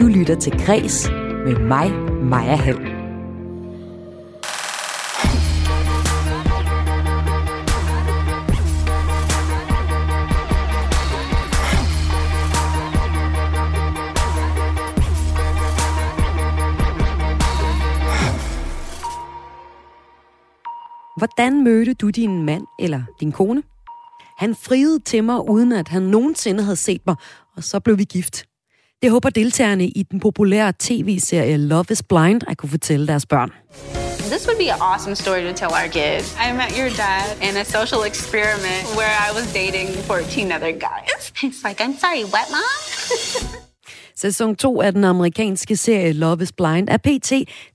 Du lytter til Græs med mig, Maja Hall. Hvordan mødte du din mand eller din kone? Han friede til mig, uden at han nogensinde havde set mig, og så blev vi gift. Det håber deltagerne i den populære tv-serie Love is Blind at kunne fortælle deres børn. This would be an awesome story to tell our kids. I met your dad in a social experiment where I was dating 14 other guys. He's like, I'm sorry, what, mom? Sæson 2 af den amerikanske serie Love is Blind er pt.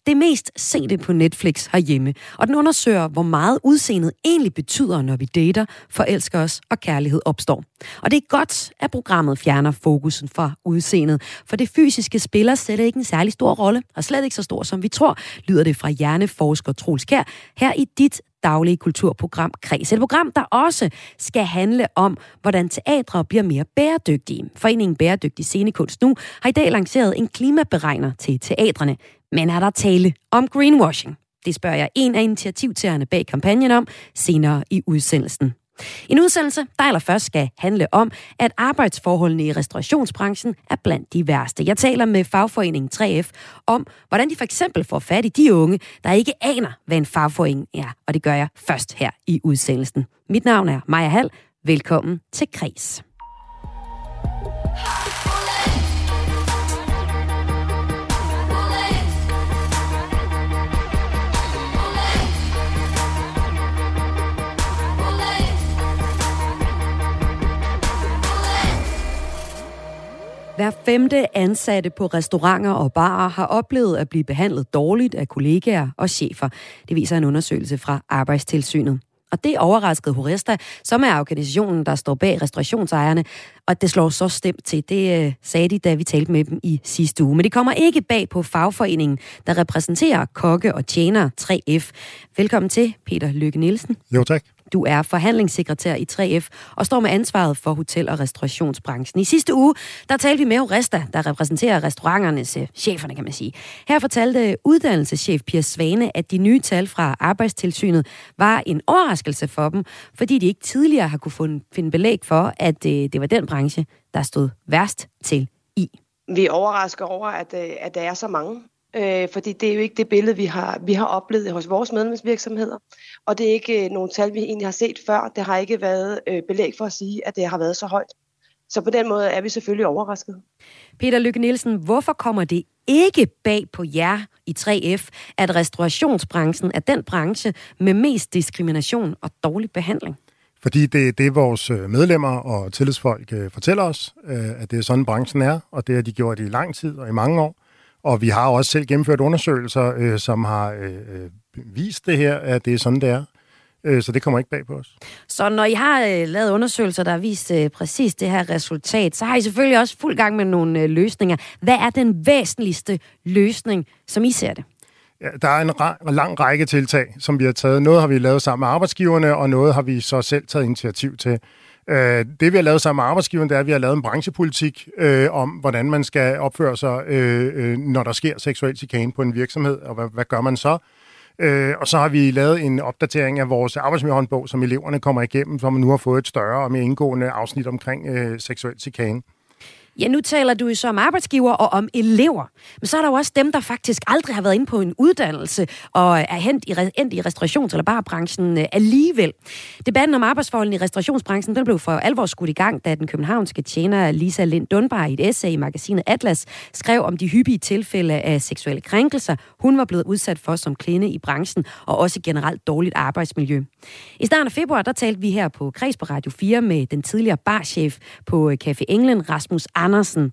det mest sete på Netflix herhjemme, og den undersøger, hvor meget udseendet egentlig betyder, når vi dater, forelsker os og kærlighed opstår. Og det er godt, at programmet fjerner fokusen fra udseendet, for det fysiske spiller sætter ikke en særlig stor rolle, og slet ikke så stor, som vi tror, lyder det fra hjerneforsker Troels Kær, her i dit daglige kulturprogram Kreds. Et program, der også skal handle om, hvordan teatre bliver mere bæredygtige. Foreningen Bæredygtig Scenekunst nu har i dag lanceret en klimaberegner til teatrene. Men er der tale om greenwashing? Det spørger jeg en af initiativtagerne bag kampagnen om senere i udsendelsen. En udsendelse, der allerførst skal handle om, at arbejdsforholdene i restaurationsbranchen er blandt de værste. Jeg taler med fagforeningen 3F om, hvordan de for eksempel får fat i de unge, der ikke aner, hvad en fagforening er. Og det gør jeg først her i udsendelsen. Mit navn er Maja Hall. Velkommen til Kris. Hver femte ansatte på restauranter og barer har oplevet at blive behandlet dårligt af kollegaer og chefer. Det viser en undersøgelse fra Arbejdstilsynet. Og det overraskede Horesta, som er organisationen, der står bag restaurationsejerne, og det slår så stemt til. Det øh, sagde de, da vi talte med dem i sidste uge. Men det kommer ikke bag på fagforeningen, der repræsenterer kokke og tjener 3F. Velkommen til, Peter Lykke Nielsen. Jo, tak. Du er forhandlingssekretær i 3F og står med ansvaret for hotel- og restaurationsbranchen. I sidste uge, der talte vi med Horesta, der repræsenterer restauranternes cheferne, kan man sige. Her fortalte uddannelseschef Pia Svane, at de nye tal fra Arbejdstilsynet var en overraskelse for dem, fordi de ikke tidligere har kunne finde belæg for, at øh, det var den branche, der stod værst til i. Vi er overrasket over, at, øh, at der er så mange øh, fordi det er jo ikke det billede, vi har, vi har oplevet hos vores medlemsvirksomheder, og det er ikke øh, nogle tal, vi egentlig har set før. Det har ikke været øh, belæg for at sige, at det har været så højt. Så på den måde er vi selvfølgelig overrasket. Peter Lykke Nielsen, hvorfor kommer det ikke bag på jer i 3F, at restaurationsbranchen er den branche med mest diskrimination og dårlig behandling? Fordi det, det vores øh, medlemmer og tillidsfolk øh, fortæller os, at det er sådan branchen er, og det har de gjort i lang tid og i mange år. Og vi har også selv gennemført undersøgelser, øh, som har øh, øh, vist det her, at det er sådan, det er. Øh, så det kommer ikke bag på os. Så når I har øh, lavet undersøgelser, der har vist præcis det her resultat, så har I selvfølgelig også fuld gang med nogle løsninger. Hvad er den væsentligste løsning, som I ser det? Ja, der er en ra- lang række tiltag, som vi har taget. Noget har vi lavet sammen med arbejdsgiverne, og noget har vi så selv taget initiativ til. Øh, det vi har lavet sammen med arbejdsgiveren, det er, at vi har lavet en branchepolitik øh, om, hvordan man skal opføre sig, øh, øh, når der sker seksuel chikane på en virksomhed, og hvad, hvad gør man så? Øh, og så har vi lavet en opdatering af vores arbejdsmiljøhåndbog, som eleverne kommer igennem, som nu har fået et større og mere indgående afsnit omkring øh, seksuel chikane. Ja, nu taler du jo så om arbejdsgiver og om elever. Men så er der jo også dem, der faktisk aldrig har været inde på en uddannelse og er hent i, endt i restaurations- eller barbranchen øh, alligevel. Debatten om arbejdsforholdene i restaurationsbranchen den blev for alvor skudt i gang, da den københavnske tjener Lisa Lind Dunbar i et essay i magasinet Atlas skrev om de hyppige tilfælde af seksuelle krænkelser, hun var blevet udsat for som kvinde i branchen, og også generelt dårligt arbejdsmiljø. I starten af februar, der talte vi her på Kreds på Radio 4 med den tidligere barchef på øh, Café England, Rasmus Andersen.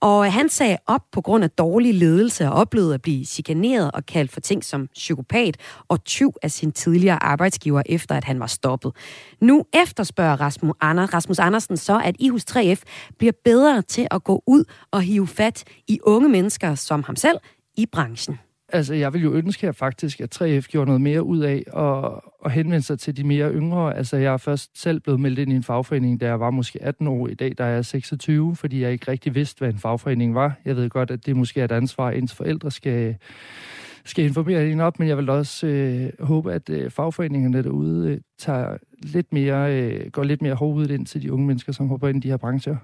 Og øh, han sagde op på grund af dårlig ledelse og oplevede at blive chikaneret og kaldt for ting som psykopat og tyv af sin tidligere arbejdsgiver, efter at han var stoppet. Nu efterspørger Rasmus, Anders, Rasmus Andersen så, at I hos 3F bliver bedre til at gå ud og hive fat i unge mennesker som ham selv i branchen. Altså, jeg vil jo ønske her faktisk, at 3F gjorde noget mere ud af at, at henvende sig til de mere yngre. Altså, jeg er først selv blevet meldt ind i en fagforening, da jeg var måske 18 år. I dag, der er jeg 26, fordi jeg ikke rigtig vidste, hvad en fagforening var. Jeg ved godt, at det måske er et ansvar, ens forældre skal, skal informere en op, men jeg vil også øh, håbe, at øh, fagforeningerne derude øh, tager lidt mere, øh, går lidt mere hårdt ind til de unge mennesker, som hopper ind i de her brancher.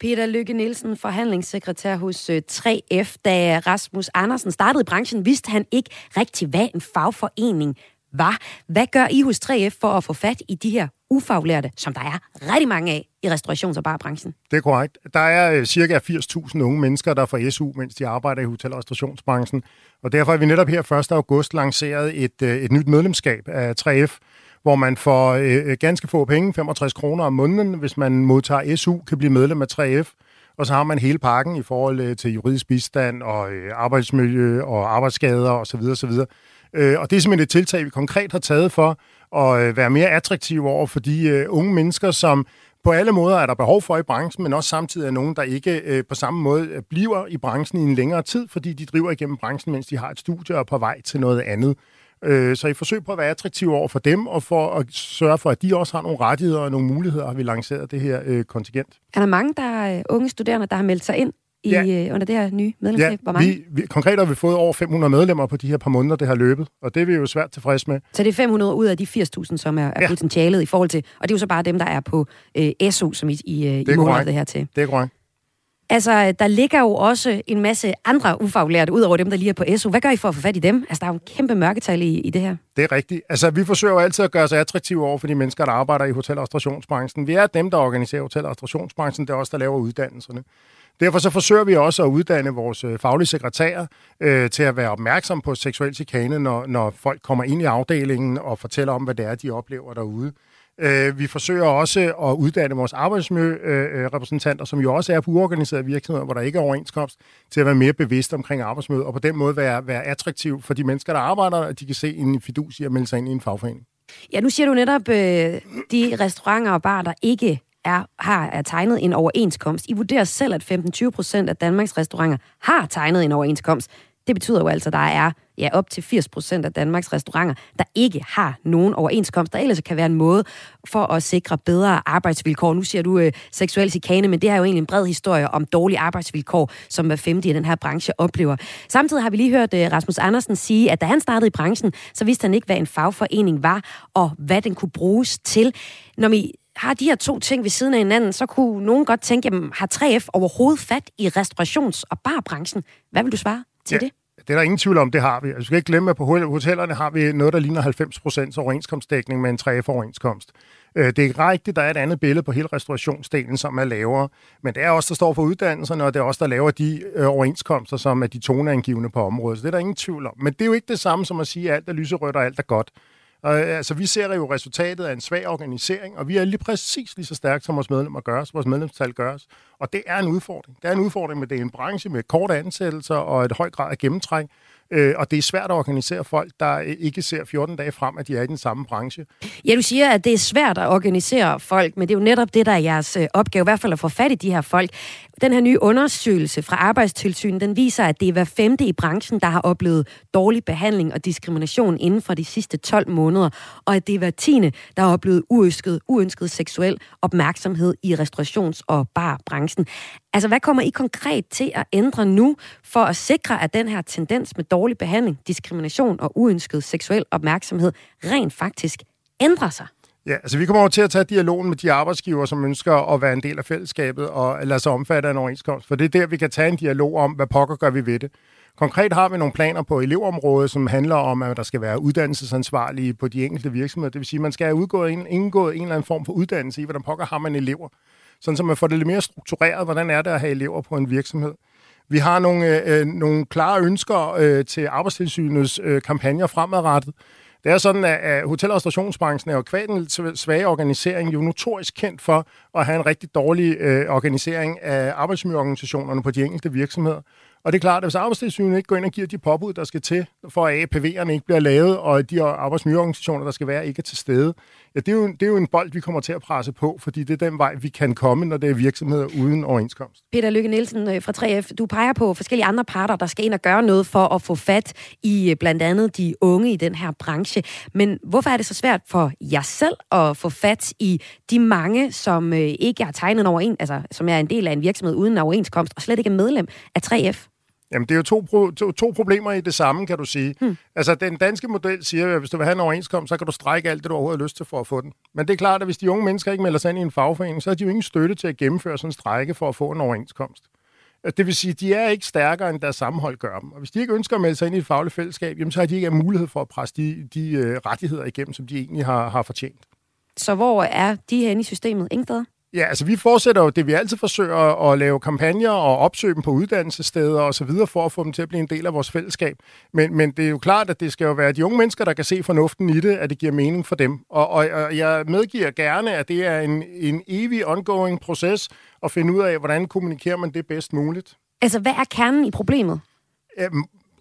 Peter Lykke Nielsen, forhandlingssekretær hos øh, 3F. Da Rasmus Andersen startede i branchen, vidste han ikke rigtig, hvad en fagforening var. Hvad gør I hos 3F for at få fat i de her ufaglærte, som der er rigtig mange af i restaurations- og barbranchen? Det er korrekt. Der er øh, cirka 80.000 unge mennesker, der får SU, mens de arbejder i hotel- og restaurationsbranchen. Og derfor har vi netop her 1. august lanceret et, øh, et nyt medlemskab af 3F, hvor man får øh, øh ganske få penge, 65 kroner om måneden, hvis man modtager SU, kan blive medlem af 3F. Og så har man hele pakken i forhold øh, til juridisk bistand og øh, arbejdsmiljø og arbejdsskader osv. osv. Øh, og det er simpelthen et tiltag, vi konkret har taget for at øh, være mere attraktive over for de øh, unge mennesker, som på alle måder er der behov for i branchen, men også samtidig er nogen, der ikke øh, på samme måde øh, bliver i branchen i en længere tid, fordi de driver igennem branchen, mens de har et studie og er på vej til noget andet. Øh, så i forsøg på at være attraktiv over for dem, og for at sørge for, at de også har nogle rettigheder og nogle muligheder, har vi lanceret det her øh, kontingent. Er der mange der er unge studerende, der har meldt sig ind i, ja. øh, under det her nye medlemskab? Ja, Hvor mange? Vi, vi, konkret har vi fået over 500 medlemmer på de her par måneder, det har løbet, og det er vi jo svært tilfreds med. Så det er 500 ud af de 80.000, som er, er ja. potentialet i forhold til, og det er jo så bare dem, der er på øh, SU, som I, I, I måler det her til. Det er korrekt. Altså, der ligger jo også en masse andre ufaglærte, ud over dem, der lige er på SU. Hvad gør I for at få fat i dem? Altså, der er jo en kæmpe mørketal i, i det her. Det er rigtigt. Altså, vi forsøger jo altid at gøre os attraktive over for de mennesker, der arbejder i hotel- og restaurationsbranchen. Vi er dem, der organiserer hotel- og restaurationsbranchen. Det er også der laver uddannelserne. Derfor så forsøger vi også at uddanne vores øh, faglige sekretærer øh, til at være opmærksom på seksuel chikane, når, når folk kommer ind i afdelingen og fortæller om, hvad det er, de oplever derude. Øh, vi forsøger også at uddanne vores arbejdsmiljørepræsentanter, som jo også er på uorganiserede virksomheder, hvor der ikke er overenskomst, til at være mere bevidste omkring arbejdsmiljø, og på den måde være, være attraktiv for de mennesker, der arbejder, at de kan se en fidus i at melde sig ind i en fagforening. Ja, nu siger du netop, øh, de restauranter og bar, der ikke er, har er tegnet en overenskomst. I vurderer selv, at 15-20 procent af Danmarks restauranter har tegnet en overenskomst. Det betyder jo altså, at der er ja, op til 80 procent af Danmarks restauranter, der ikke har nogen overenskomst, der ellers kan være en måde for at sikre bedre arbejdsvilkår. Nu siger du øh, seksuel chikane, men det er jo egentlig en bred historie om dårlige arbejdsvilkår, som hver femte i den her branche oplever. Samtidig har vi lige hørt øh, Rasmus Andersen sige, at da han startede i branchen, så vidste han ikke, hvad en fagforening var, og hvad den kunne bruges til. Når vi har de her to ting ved siden af hinanden, så kunne nogen godt tænke, jamen, har 3F overhovedet fat i restaurations- og barbranchen? Hvad vil du svare til ja. det? Det er der ingen tvivl om, det har vi. Altså, vi skal ikke glemme, at på hotellerne har vi noget, der ligner 90 procents overenskomstdækning med en 3F-overenskomst. Øh, det er rigtigt, der er et andet billede på hele restaurationsdelen, som er lavere, men det er også der står for uddannelserne, og det er også der laver de øh, overenskomster, som er de toneangivende på området. Så det er der ingen tvivl om. Men det er jo ikke det samme som at sige, at alt er lyserødt og alt er godt. Og, øh, altså, vi ser jo resultatet af en svag organisering, og vi er lige præcis lige så stærke, som vores medlemmer gør os, vores medlemstal gør os. Og det er en udfordring. Det er en udfordring med, det er en branche med korte ansættelser og et høj grad af gennemtræk. Øh, og det er svært at organisere folk, der øh, ikke ser 14 dage frem, at de er i den samme branche. Ja, du siger, at det er svært at organisere folk, men det er jo netop det, der er jeres øh, opgave, i hvert fald at få fat i de her folk. Den her nye undersøgelse fra Arbejdstilsynet, den viser, at det er hver femte i branchen, der har oplevet dårlig behandling og diskrimination inden for de sidste 12 måneder, og at det er hver tiende, der har oplevet uønsket, uønsket seksuel opmærksomhed i restaurations- og barbranchen. Altså, hvad kommer I konkret til at ændre nu for at sikre, at den her tendens med dårlig behandling, diskrimination og uønsket seksuel opmærksomhed rent faktisk ændrer sig? Ja, altså vi kommer over til at tage dialogen med de arbejdsgiver, som ønsker at være en del af fællesskabet og lade sig omfatte af en overenskomst. For det er der, vi kan tage en dialog om, hvad pokker gør vi ved det. Konkret har vi nogle planer på elevområdet, som handler om, at der skal være uddannelsesansvarlige på de enkelte virksomheder. Det vil sige, at man skal have udgået en, indgået en eller anden form for uddannelse i, hvordan pokker har man elever. Sådan så man får det lidt mere struktureret, hvordan er det at have elever på en virksomhed. Vi har nogle, øh, øh nogle klare ønsker øh, til arbejdstilsynets øh, kampagner fremadrettet. Det er sådan, at hotel- og restaurationsbranchen er jo kvad den svage organisering jo notorisk kendt for at have en rigtig dårlig øh, organisering af arbejdsmiljøorganisationerne på de enkelte virksomheder. Og det er klart, at hvis arbejdstilsynet ikke går ind og giver de påbud, der skal til, for at APV'erne ikke bliver lavet, og de arbejdsmiljøorganisationer, der skal være, ikke er til stede, ja, det er, jo, det er jo en bold, vi kommer til at presse på, fordi det er den vej, vi kan komme, når det er virksomheder uden overenskomst. Peter Lykke Nielsen øh, fra 3F, du peger på forskellige andre parter, der skal ind og gøre noget for at få fat i øh, blandt andet de unge i den her branche. Men hvorfor er det så svært for jer selv at få fat i de mange, som øh, ikke har tegnet over en, altså som er en del af en virksomhed uden overenskomst, og slet ikke er medlem af 3F? Jamen, det er jo to, pro- to, to problemer i det samme, kan du sige. Hmm. Altså, den danske model siger, at hvis du vil have en overenskomst, så kan du strække alt det, du overhovedet har lyst til for at få den. Men det er klart, at hvis de unge mennesker ikke melder sig ind i en fagforening, så har de jo ingen støtte til at gennemføre sådan en strække for at få en overenskomst. Det vil sige, at de er ikke stærkere, end deres sammenhold gør dem. Og hvis de ikke ønsker at melde sig ind i et fagligt fællesskab, jamen, så har de ikke mulighed for at presse de, de uh, rettigheder igennem, som de egentlig har, har fortjent. Så hvor er de her i systemet? Ingen steder? Ja, altså vi fortsætter jo det, vi altid forsøger at lave kampagner og opsøge dem på uddannelsessteder og så videre for at få dem til at blive en del af vores fællesskab. Men, men det er jo klart, at det skal jo være de unge mennesker, der kan se fornuften i det, at det giver mening for dem. Og, og, og jeg medgiver gerne, at det er en, en evig ongoing proces at finde ud af, hvordan kommunikerer man det bedst muligt. Altså, hvad er kernen i problemet?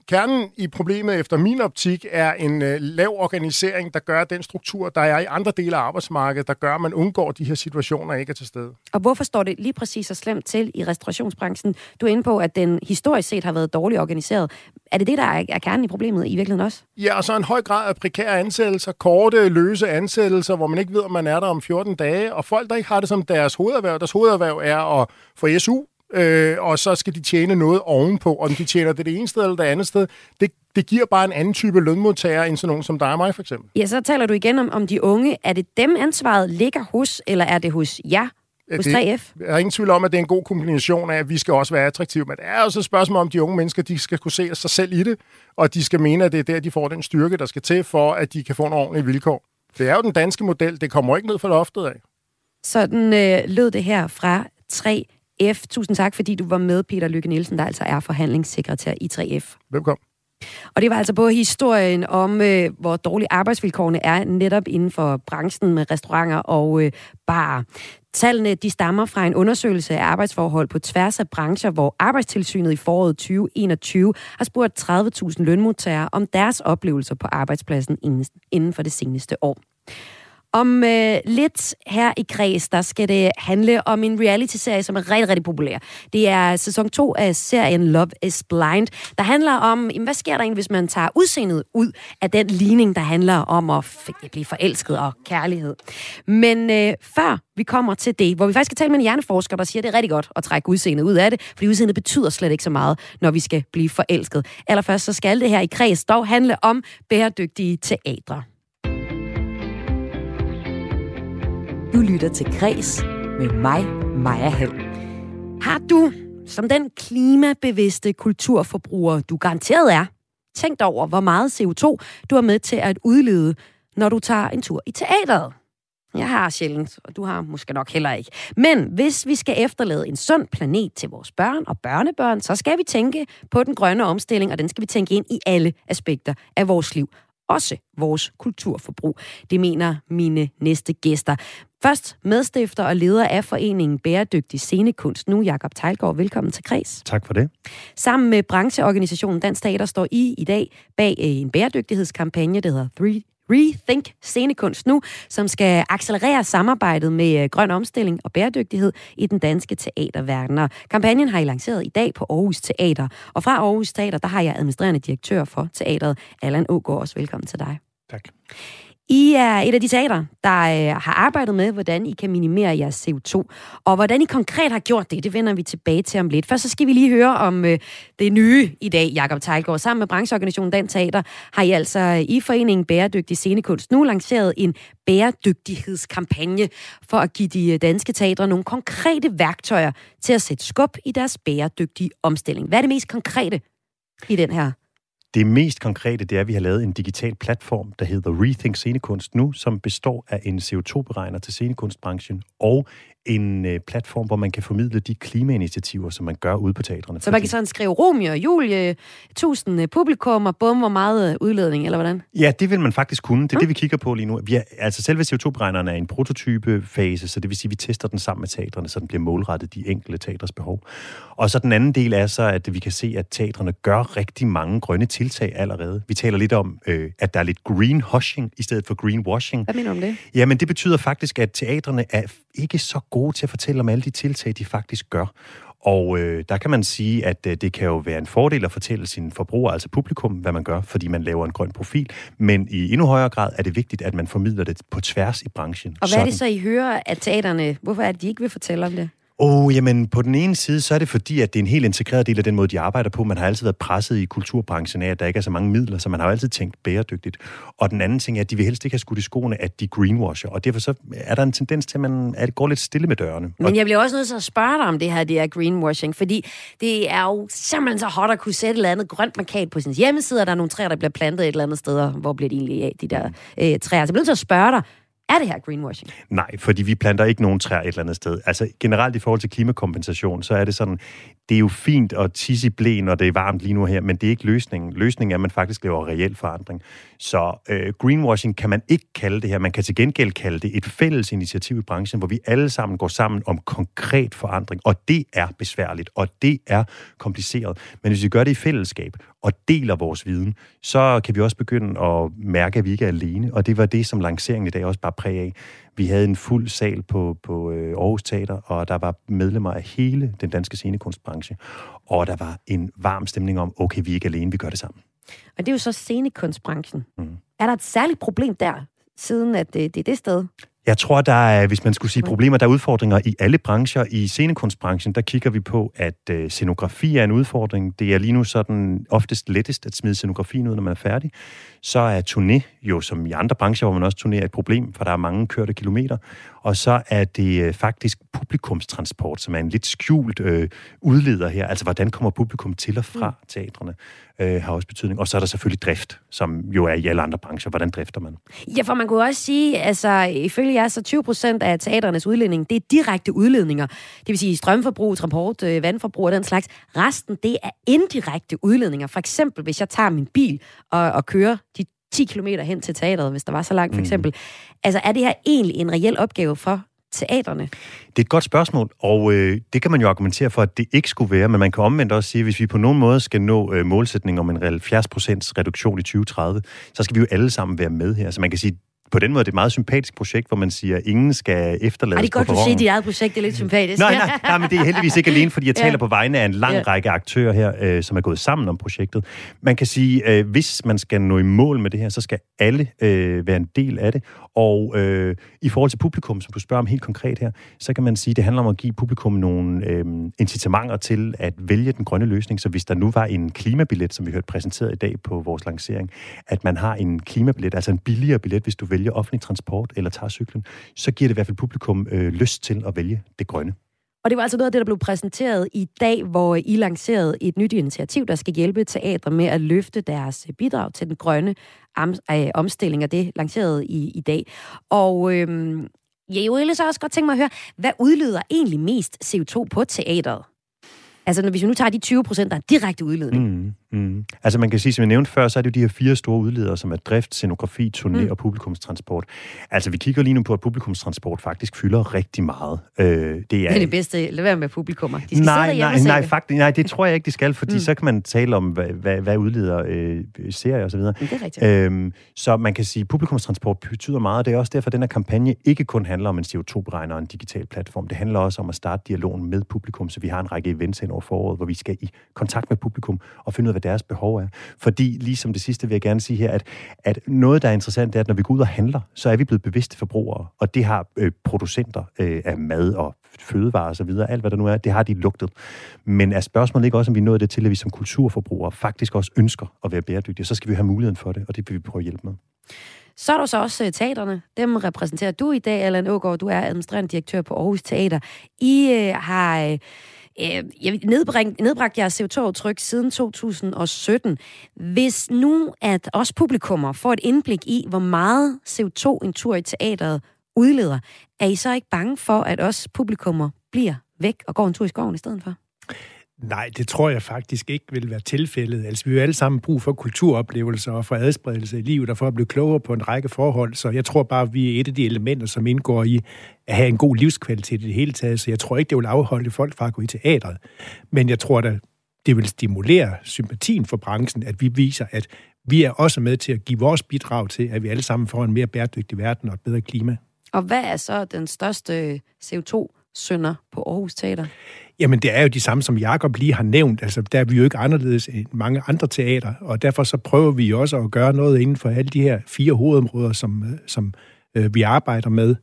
Kernen i problemet efter min optik er en øh, lav organisering, der gør den struktur, der er i andre dele af arbejdsmarkedet, der gør, at man undgår de her situationer ikke er til stede. Og hvorfor står det lige præcis så slemt til i restaurationsbranchen? Du er inde på, at den historisk set har været dårligt organiseret. Er det det, der er, er kernen i problemet i virkeligheden også? Ja, og så en høj grad af prekære ansættelser, korte, løse ansættelser, hvor man ikke ved, om man er der om 14 dage, og folk, der ikke har det som deres hovederhverv. Deres hovederhverv er at få SU, øh, og så skal de tjene noget ovenpå. Om de tjener det det ene sted eller det andet sted, det, det giver bare en anden type lønmodtager end sådan nogen som dig og mig, for eksempel. Ja, så taler du igen om, om de unge. Er det dem ansvaret ligger hos, eller er det hos jer? Hos 3F? Jeg er ingen tvivl om, at det er en god kombination af, at vi skal også være attraktive. Men det er også et spørgsmål om, de unge mennesker de skal kunne se sig selv i det, og de skal mene, at det er der, de får den styrke, der skal til, for at de kan få nogle ordentlige vilkår. Det er jo den danske model. Det kommer ikke ned fra loftet af. Sådan øh, lød det her fra 3 F. Tusind tak, fordi du var med, Peter Lykke Nielsen, der altså er forhandlingssekretær i 3F. Velkommen. Og det var altså på historien om, øh, hvor dårlige arbejdsvilkårene er netop inden for branchen med restauranter og øh, barer. Tallene de stammer fra en undersøgelse af arbejdsforhold på tværs af brancher, hvor Arbejdstilsynet i foråret 2021 har spurgt 30.000 lønmodtagere om deres oplevelser på arbejdspladsen inden for det seneste år. Om øh, lidt her i Kreds, der skal det handle om en reality-serie, som er rigtig, rigtig populær. Det er sæson 2 af serien Love is Blind, der handler om, jamen, hvad sker der egentlig, hvis man tager udseendet ud af den ligning, der handler om at blive forelsket og kærlighed. Men øh, før vi kommer til det, hvor vi faktisk skal tale med en hjerneforsker, der siger, at det er rigtig godt at trække udseendet ud af det, fordi udseendet betyder slet ikke så meget, når vi skal blive forelsket. Allerførst så skal det her i Kreds dog handle om bæredygtige teatre. Du lytter til Græs med mig, Maja Hall. Har du, som den klimabevidste kulturforbruger, du garanteret er, tænkt over, hvor meget CO2 du er med til at udlede, når du tager en tur i teateret? Jeg har sjældent, og du har måske nok heller ikke. Men hvis vi skal efterlade en sund planet til vores børn og børnebørn, så skal vi tænke på den grønne omstilling, og den skal vi tænke ind i alle aspekter af vores liv også vores kulturforbrug. Det mener mine næste gæster. Først medstifter og leder af foreningen Bæredygtig Scenekunst, nu Jakob Tejlgaard. Velkommen til Kreds. Tak for det. Sammen med brancheorganisationen Dansk Teater står I i dag bag en bæredygtighedskampagne, der hedder Three Rethink Scenekunst nu, som skal accelerere samarbejdet med øh, grøn omstilling og bæredygtighed i den danske teaterverden. Og kampagnen har I lanceret i dag på Aarhus Teater. Og fra Aarhus Teater, der har jeg administrerende direktør for teateret, Allan Ågaard. Også velkommen til dig. Tak. I er et af de teater, der øh, har arbejdet med, hvordan I kan minimere jeres CO2. Og hvordan I konkret har gjort det, det vender vi tilbage til om lidt. Først så skal vi lige høre om øh, det nye i dag, Jakob Tejlgaard. Sammen med brancheorganisationen Dan Teater har I altså øh, i Foreningen Bæredygtig Scenekunst nu lanceret en bæredygtighedskampagne for at give de øh, danske teatre nogle konkrete værktøjer til at sætte skub i deres bæredygtige omstilling. Hvad er det mest konkrete i den her det mest konkrete, det er, at vi har lavet en digital platform, der hedder Rethink Scenekunst nu, som består af en CO2-beregner til scenekunstbranchen og en øh, platform, hvor man kan formidle de klimainitiativer, som man gør ude på teatrene. Så man kan sådan skrive Romeo og Julie, tusind øh, publikum og bum, hvor meget øh, udledning, eller hvordan? Ja, det vil man faktisk kunne. Det er mm. det, vi kigger på lige nu. Vi er, altså selve CO2-beregneren er en prototypefase, så det vil sige, at vi tester den sammen med teatrene, så den bliver målrettet de enkelte teatres behov. Og så den anden del er så, at vi kan se, at teatrene gør rigtig mange grønne tiltag allerede. Vi taler lidt om, øh, at der er lidt greenwashing i stedet for greenwashing. Hvad mener du om det? Jamen, det betyder faktisk, at teatrene er ikke så gode til at fortælle om alle de tiltag, de faktisk gør. Og øh, der kan man sige, at øh, det kan jo være en fordel at fortælle sine forbrugere, altså publikum, hvad man gør, fordi man laver en grøn profil. Men i endnu højere grad er det vigtigt, at man formidler det på tværs i branchen. Og hvad Sådan. er det så, I hører at teaterne? Hvorfor er det, de ikke vil fortælle om det? Oh, jamen på den ene side, så er det fordi, at det er en helt integreret del af den måde, de arbejder på. Man har altid været presset i kulturbranchen af, at der ikke er så mange midler, så man har jo altid tænkt bæredygtigt. Og den anden ting er, at de vil helst ikke have skudt i skoene, at de greenwasher. Og derfor så er der en tendens til, at man at det går lidt stille med dørene. Men jeg bliver også nødt til at spørge dig om det her, det er greenwashing, fordi det er jo simpelthen så hot at kunne sætte et eller andet grønt markat på sin hjemmeside, og der er nogle træer, der bliver plantet et eller andet sted, hvor bliver de egentlig af, de der øh, træer. Så jeg bliver nødt til at spørge dig, er det her greenwashing? Nej, fordi vi planter ikke nogen træer et eller andet sted. Altså generelt i forhold til klimakompensation, så er det sådan, det er jo fint at tisse i blæ, når det er varmt lige nu her, men det er ikke løsningen. Løsningen er, at man faktisk laver reel forandring. Så øh, greenwashing kan man ikke kalde det her. Man kan til gengæld kalde det et fælles initiativ i branchen, hvor vi alle sammen går sammen om konkret forandring. Og det er besværligt, og det er kompliceret. Men hvis vi gør det i fællesskab og deler vores viden, så kan vi også begynde at mærke, at vi ikke er alene. Og det var det, som lanceringen i dag også bare præg af. Vi havde en fuld sal på, på øh, Aarhus Teater, og der var medlemmer af hele den danske scenekunstbranche. Og der var en varm stemning om, okay, vi er ikke alene, vi gør det sammen. Og det er jo så scenekunstbranchen. Mm. Er der et særligt problem der, siden at det, det er det sted? Jeg tror, der er, hvis man skulle sige problemer, der er udfordringer i alle brancher. I scenekunstbranchen, der kigger vi på, at øh, scenografi er en udfordring. Det er lige nu sådan oftest lettest at smide scenografien ud, når man er færdig. Så er turné jo, som i andre brancher, hvor man også turnerer, et problem, for der er mange kørte kilometer. Og så er det øh, faktisk publikumstransport, som er en lidt skjult øh, udleder her. Altså, hvordan kommer publikum til og fra mm. teatrene, øh, har også betydning. Og så er der selvfølgelig drift, som jo er i alle andre brancher. Hvordan drifter man? Ja, for man kunne også sige, altså, ifølge jer, så 20 procent af teaternes udledning, det er direkte udledninger. Det vil sige strømforbrug, transport, øh, vandforbrug og den slags. Resten, det er indirekte udledninger. For eksempel, hvis jeg tager min bil og, og kører de 10 km hen til teateret, hvis der var så langt, for mm. eksempel. Mm. Altså, er det her egentlig en reel opgave for teaterne? Det er et godt spørgsmål, og øh, det kan man jo argumentere for, at det ikke skulle være, men man kan omvendt også sige, at hvis vi på nogen måde skal nå øh, målsætningen om en 70% reduktion i 2030, så skal vi jo alle sammen være med her. Så man kan sige, på den måde er det et meget sympatisk projekt, hvor man siger, at ingen skal efterlades Ej, det er godt, du siger, at dit eget projekt er lidt sympatisk. nej, nej, nej, men det er heldigvis ikke alene, fordi jeg taler ja. på vegne af en lang ja. række aktører her, øh, som er gået sammen om projektet. Man kan sige, øh, hvis man skal nå i mål med det her, så skal alle øh, være en del af det. Og øh, i forhold til publikum, som du spørger om helt konkret her, så kan man sige, at det handler om at give publikum nogle øh, incitamenter til at vælge den grønne løsning. Så hvis der nu var en klimabillet, som vi hørte præsenteret i dag på vores lancering, at man har en klimabillet, altså en billigere billet, hvis du vælger offentlig transport eller tager cyklen, så giver det i hvert fald publikum øh, lyst til at vælge det grønne. Og det var altså noget af det, der blev præsenteret i dag, hvor I lancerede et nyt initiativ, der skal hjælpe teatre med at løfte deres bidrag til den grønne øh, omstilling, og det lancerede I i dag. Og øhm, jeg ville så også godt tænke mig at høre, hvad udleder egentlig mest CO2 på teateret? Altså, hvis vi nu tager de 20 procent, der er direkte udledning. Mm. Mm. Altså man kan sige, som jeg nævnte før, så er det jo de her fire store udledere, som er drift, scenografi, turné mm. og publikumstransport. Altså vi kigger lige nu på, at publikumstransport faktisk fylder rigtig meget. Øh, det, er, det er det bedste. Lad være med publikummer. De skal nej, sidde nej, nej, faktisk, nej, det tror jeg ikke, de skal, fordi mm. så kan man tale om, hvad, hvad, hvad udleder øh, serier og så videre. Det er rigtigt. Øhm, så man kan sige, at publikumstransport betyder meget, det er også derfor, at den her kampagne ikke kun handler om en CO2-beregner og en digital platform. Det handler også om at starte dialogen med publikum, så vi har en række events ind over foråret, hvor vi skal i kontakt med publikum og finde ud af, hvad deres behov er. Fordi, ligesom det sidste vil jeg gerne sige her, at, at noget, der er interessant, det er, at når vi går ud og handler, så er vi blevet bevidste forbrugere, og det har øh, producenter øh, af mad og fødevarer osv., alt hvad der nu er, det har de lugtet. Men er spørgsmålet ikke også, om vi nåede det til, at vi som kulturforbrugere faktisk også ønsker at være bæredygtige, så skal vi have muligheden for det, og det vil vi prøve at hjælpe med. Så er der så også øh, teaterne. Dem repræsenterer du i dag, Allan Ågaard. Du er administrerende direktør på Aarhus Teater. I øh, har... Øh, øh, nedbring, nedbragt jeres CO2-aftryk siden 2017. Hvis nu, at os publikummer får et indblik i, hvor meget CO2 en tur i teateret udleder, er I så ikke bange for, at os publikummer bliver væk og går en tur i skoven i stedet for? Nej, det tror jeg faktisk ikke vil være tilfældet. Altså, vi har alle sammen brug for kulturoplevelser og for adspredelse i livet og for at blive klogere på en række forhold. Så jeg tror bare, at vi er et af de elementer, som indgår i at have en god livskvalitet i det hele taget. Så jeg tror ikke, det vil afholde folk fra at gå i teatret. Men jeg tror da, det vil stimulere sympatien for branchen, at vi viser, at vi er også med til at give vores bidrag til, at vi alle sammen får en mere bæredygtig verden og et bedre klima. Og hvad er så den største øh, CO2 CO2-synder på Aarhus Teater? Jamen, det er jo de samme, som Jakob lige har nævnt. Altså, der er vi jo ikke anderledes end mange andre teater, og derfor så prøver vi også at gøre noget inden for alle de her fire hovedområder, som, øh, som øh, vi arbejder med.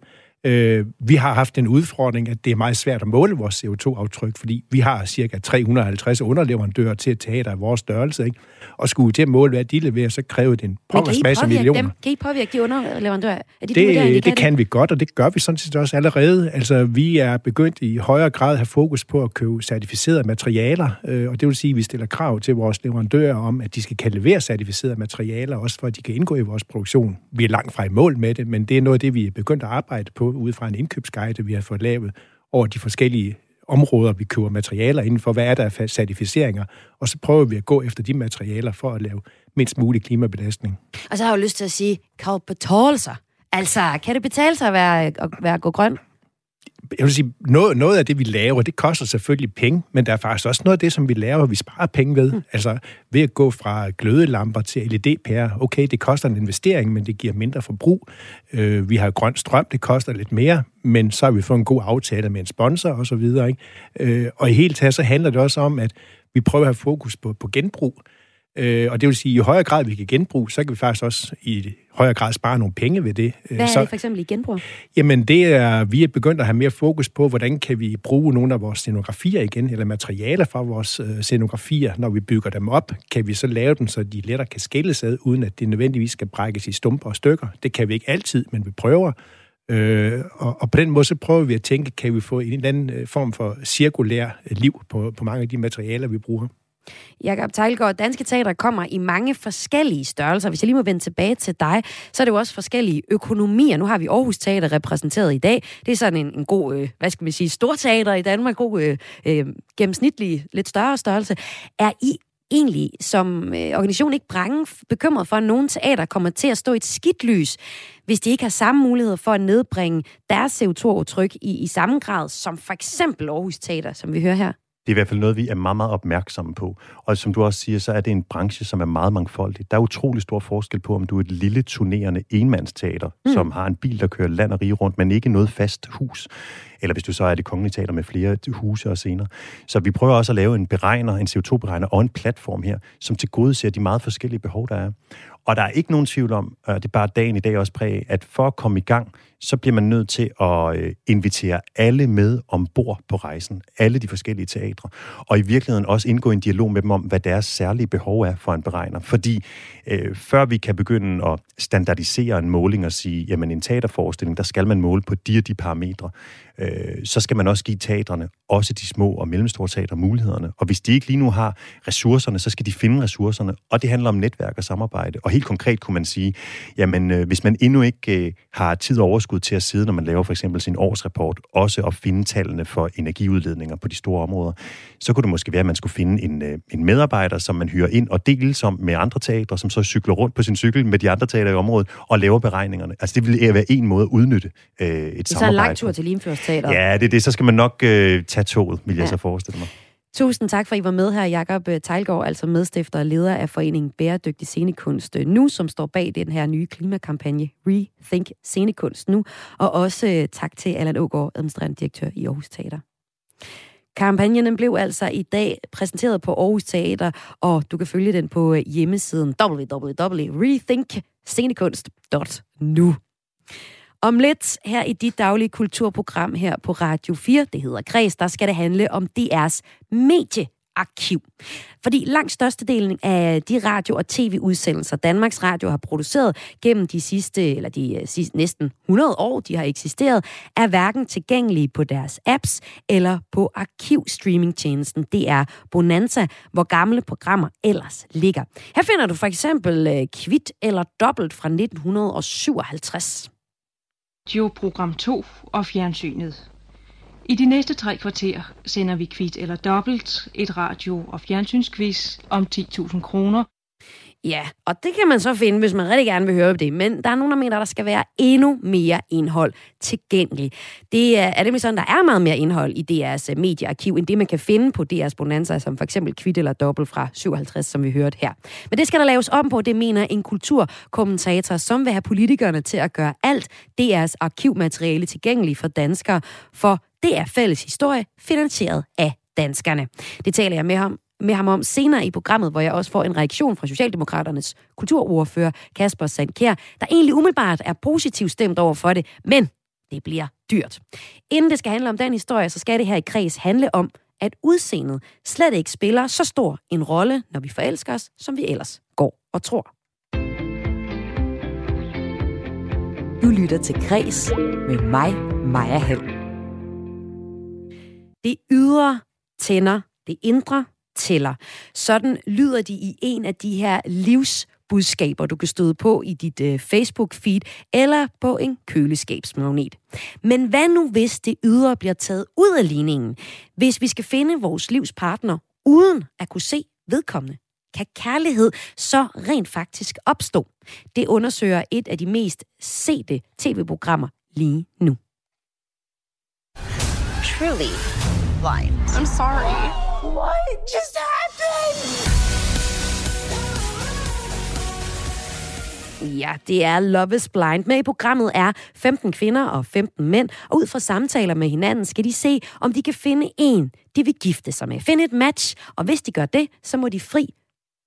Øh, vi har haft en udfordring, at det er meget svært at måle vores CO2-aftryk, fordi vi har cirka 350 underleverandører til et teater af vores størrelse, ikke? Og skulle til at måle, hvad de leverer, så kræver det en pongers masse millioner. Dem? Kan I påvirke de underleverandører? Er de det, de, det, det kan vi godt, og det gør vi sådan set også allerede. Altså, vi er begyndt i højere grad at have fokus på at købe certificerede materialer, øh, og det vil sige, at vi stiller krav til vores leverandører om, at de skal kan levere certificerede materialer, også for at de kan indgå i vores produktion. Vi er langt fra i mål med det, men det er noget af det, vi er begyndt at arbejde på ud fra en indkøbsguide, vi har fået lavet over de forskellige områder, vi køber materialer inden for. Hvad er der af certificeringer? Og så prøver vi at gå efter de materialer for at lave mindst mulig klimabelastning. Og så har jeg jo lyst til at sige, kan det betale sig? Altså, kan det betale sig at være, at være gå grøn? Jeg vil sige, noget, noget af det, vi laver, det koster selvfølgelig penge, men der er faktisk også noget af det, som vi laver, vi sparer penge ved. Mm. Altså ved at gå fra glødelamper til LED-pærer. Okay, det koster en investering, men det giver mindre forbrug. Øh, vi har grøn strøm, det koster lidt mere, men så har vi fået en god aftale med en sponsor og så videre. Ikke? Øh, og i hele taget, så handler det også om, at vi prøver at have fokus på, på genbrug. Øh, og det vil sige, at i højere grad vi kan genbruge, så kan vi faktisk også i højere grad spare nogle penge ved det. Hvad er så, det for eksempel i genbrug? Jamen, det er, vi er begyndt at have mere fokus på, hvordan kan vi bruge nogle af vores scenografier igen, eller materialer fra vores øh, scenografier, når vi bygger dem op. Kan vi så lave dem, så de lettere kan skilles ad, uden at det nødvendigvis skal brækkes i stumper og stykker. Det kan vi ikke altid, men vi prøver. Øh, og, og på den måde så prøver vi at tænke, kan vi få en eller anden øh, form for cirkulær liv på, på mange af de materialer, vi bruger. Jakob Tejlgaard, Danske Teater kommer i mange forskellige størrelser. Hvis jeg lige må vende tilbage til dig, så er det jo også forskellige økonomier. Nu har vi Aarhus Teater repræsenteret i dag. Det er sådan en, en god, øh, hvad skal vi sige, storteater i Danmark, god øh, øh, gennemsnitlig, lidt større størrelse. Er I egentlig som øh, organisation ikke brange bekymret for, at nogle teater kommer til at stå i et skidt lys, hvis de ikke har samme muligheder for at nedbringe deres CO2-aftryk i, i samme grad som for eksempel Aarhus Teater, som vi hører her? Det er i hvert fald noget, vi er meget, meget opmærksomme på. Og som du også siger, så er det en branche, som er meget mangfoldig. Der er utrolig stor forskel på, om du er et lille turnerende enmandsteater, mm. som har en bil, der kører land og rige rundt, men ikke noget fast hus. Eller hvis du så er det kongelige teater med flere huse og scener. Så vi prøver også at lave en beregner, en CO2-beregner og en platform her, som til gode ser de meget forskellige behov, der er. Og der er ikke nogen tvivl om, og det er bare dagen i dag også præg, at for at komme i gang, så bliver man nødt til at øh, invitere alle med ombord på rejsen, alle de forskellige teatre, og i virkeligheden også indgå en dialog med dem om, hvad deres særlige behov er for en beregner. Fordi øh, før vi kan begynde at standardisere en måling og sige, jamen en teaterforestilling, der skal man måle på de og de parametre, øh, så skal man også give teatrene, også de små og mellemstore teater, mulighederne. Og hvis de ikke lige nu har ressourcerne, så skal de finde ressourcerne, og det handler om netværk og samarbejde. Og helt konkret kunne man sige, jamen øh, hvis man endnu ikke øh, har tid og overskud til at sidde, når man laver for eksempel sin årsrapport, også at finde tallene for energiudledninger på de store områder, så kunne det måske være, at man skulle finde en, øh, en medarbejder, som man hyrer ind og deles om med andre teatre, som så cykler rundt på sin cykel med de andre teatre i området og laver beregningerne. Altså det ville være en måde at udnytte øh, et samarbejde. Det er så en lang tur til Limfjordsteater. Ja, det er det. Så skal man nok øh, tage toget, vil jeg ja. så forestille mig. Tusind tak, for at I var med her, Jakob øh, Tejlgaard, altså medstifter og leder af foreningen Bæredygtig Scenekunst øh, nu, som står bag den her nye klimakampagne Rethink Scenekunst nu. Og også øh, tak til Allan Ågaard, administrerende direktør i Aarhus Teater. Kampagnen blev altså i dag præsenteret på Aarhus Teater, og du kan følge den på hjemmesiden www.rethinkscenekunst.nu. Om lidt her i dit daglige kulturprogram her på Radio 4, det hedder Græs, der skal det handle om DR's mediearkiv. Fordi langt størstedelen af de radio- og tv-udsendelser, Danmarks Radio har produceret gennem de sidste, eller de øh, sidste næsten 100 år, de har eksisteret, er hverken tilgængelige på deres apps eller på arkivstreamingtjenesten DR Bonanza, hvor gamle programmer ellers ligger. Her finder du for eksempel øh, Kvit eller Dobbelt fra 1957. Radio Program 2 og fjernsynet. I de næste tre kvarter sender vi kvit eller dobbelt, et radio- og fjernsynsquiz om 10.000 kroner, Ja, og det kan man så finde, hvis man rigtig gerne vil høre det. Men der er nogen, der mener, at der skal være endnu mere indhold tilgængeligt. Det er, er nemlig sådan, der er meget mere indhold i DR's øh, mediearkiv, end det, man kan finde på DR's Bonanza, som for eksempel Kvitt eller Dobbelt fra 57, som vi hørte her. Men det skal der laves om på, det mener en kulturkommentator, som vil have politikerne til at gøre alt DR's arkivmateriale tilgængeligt for danskere, for det er fælles historie, finansieret af danskerne. Det taler jeg med ham med ham om senere i programmet, hvor jeg også får en reaktion fra Socialdemokraternes kulturordfører Kasper Sandkær, der egentlig umiddelbart er positivt stemt over for det, men det bliver dyrt. Inden det skal handle om den historie, så skal det her i kreds handle om, at udseendet slet ikke spiller så stor en rolle, når vi forelsker os, som vi ellers går og tror. Du lytter til Kres med mig, Maja Hall. Det ydre tænder det indre tæller. Sådan lyder de i en af de her livsbudskaber, du kan støde på i dit øh, Facebook-feed eller på en køleskabsmagnet. Men hvad nu, hvis det ydre bliver taget ud af ligningen? Hvis vi skal finde vores livspartner uden at kunne se vedkommende? Kan kærlighed så rent faktisk opstå? Det undersøger et af de mest sete tv-programmer lige nu. Truly blind. I'm sorry. What just happened? Ja, det er Love is Blind. Med i programmet er 15 kvinder og 15 mænd, og ud fra samtaler med hinanden skal de se, om de kan finde en, de vil gifte sig med. Finde et match, og hvis de gør det, så må de fri,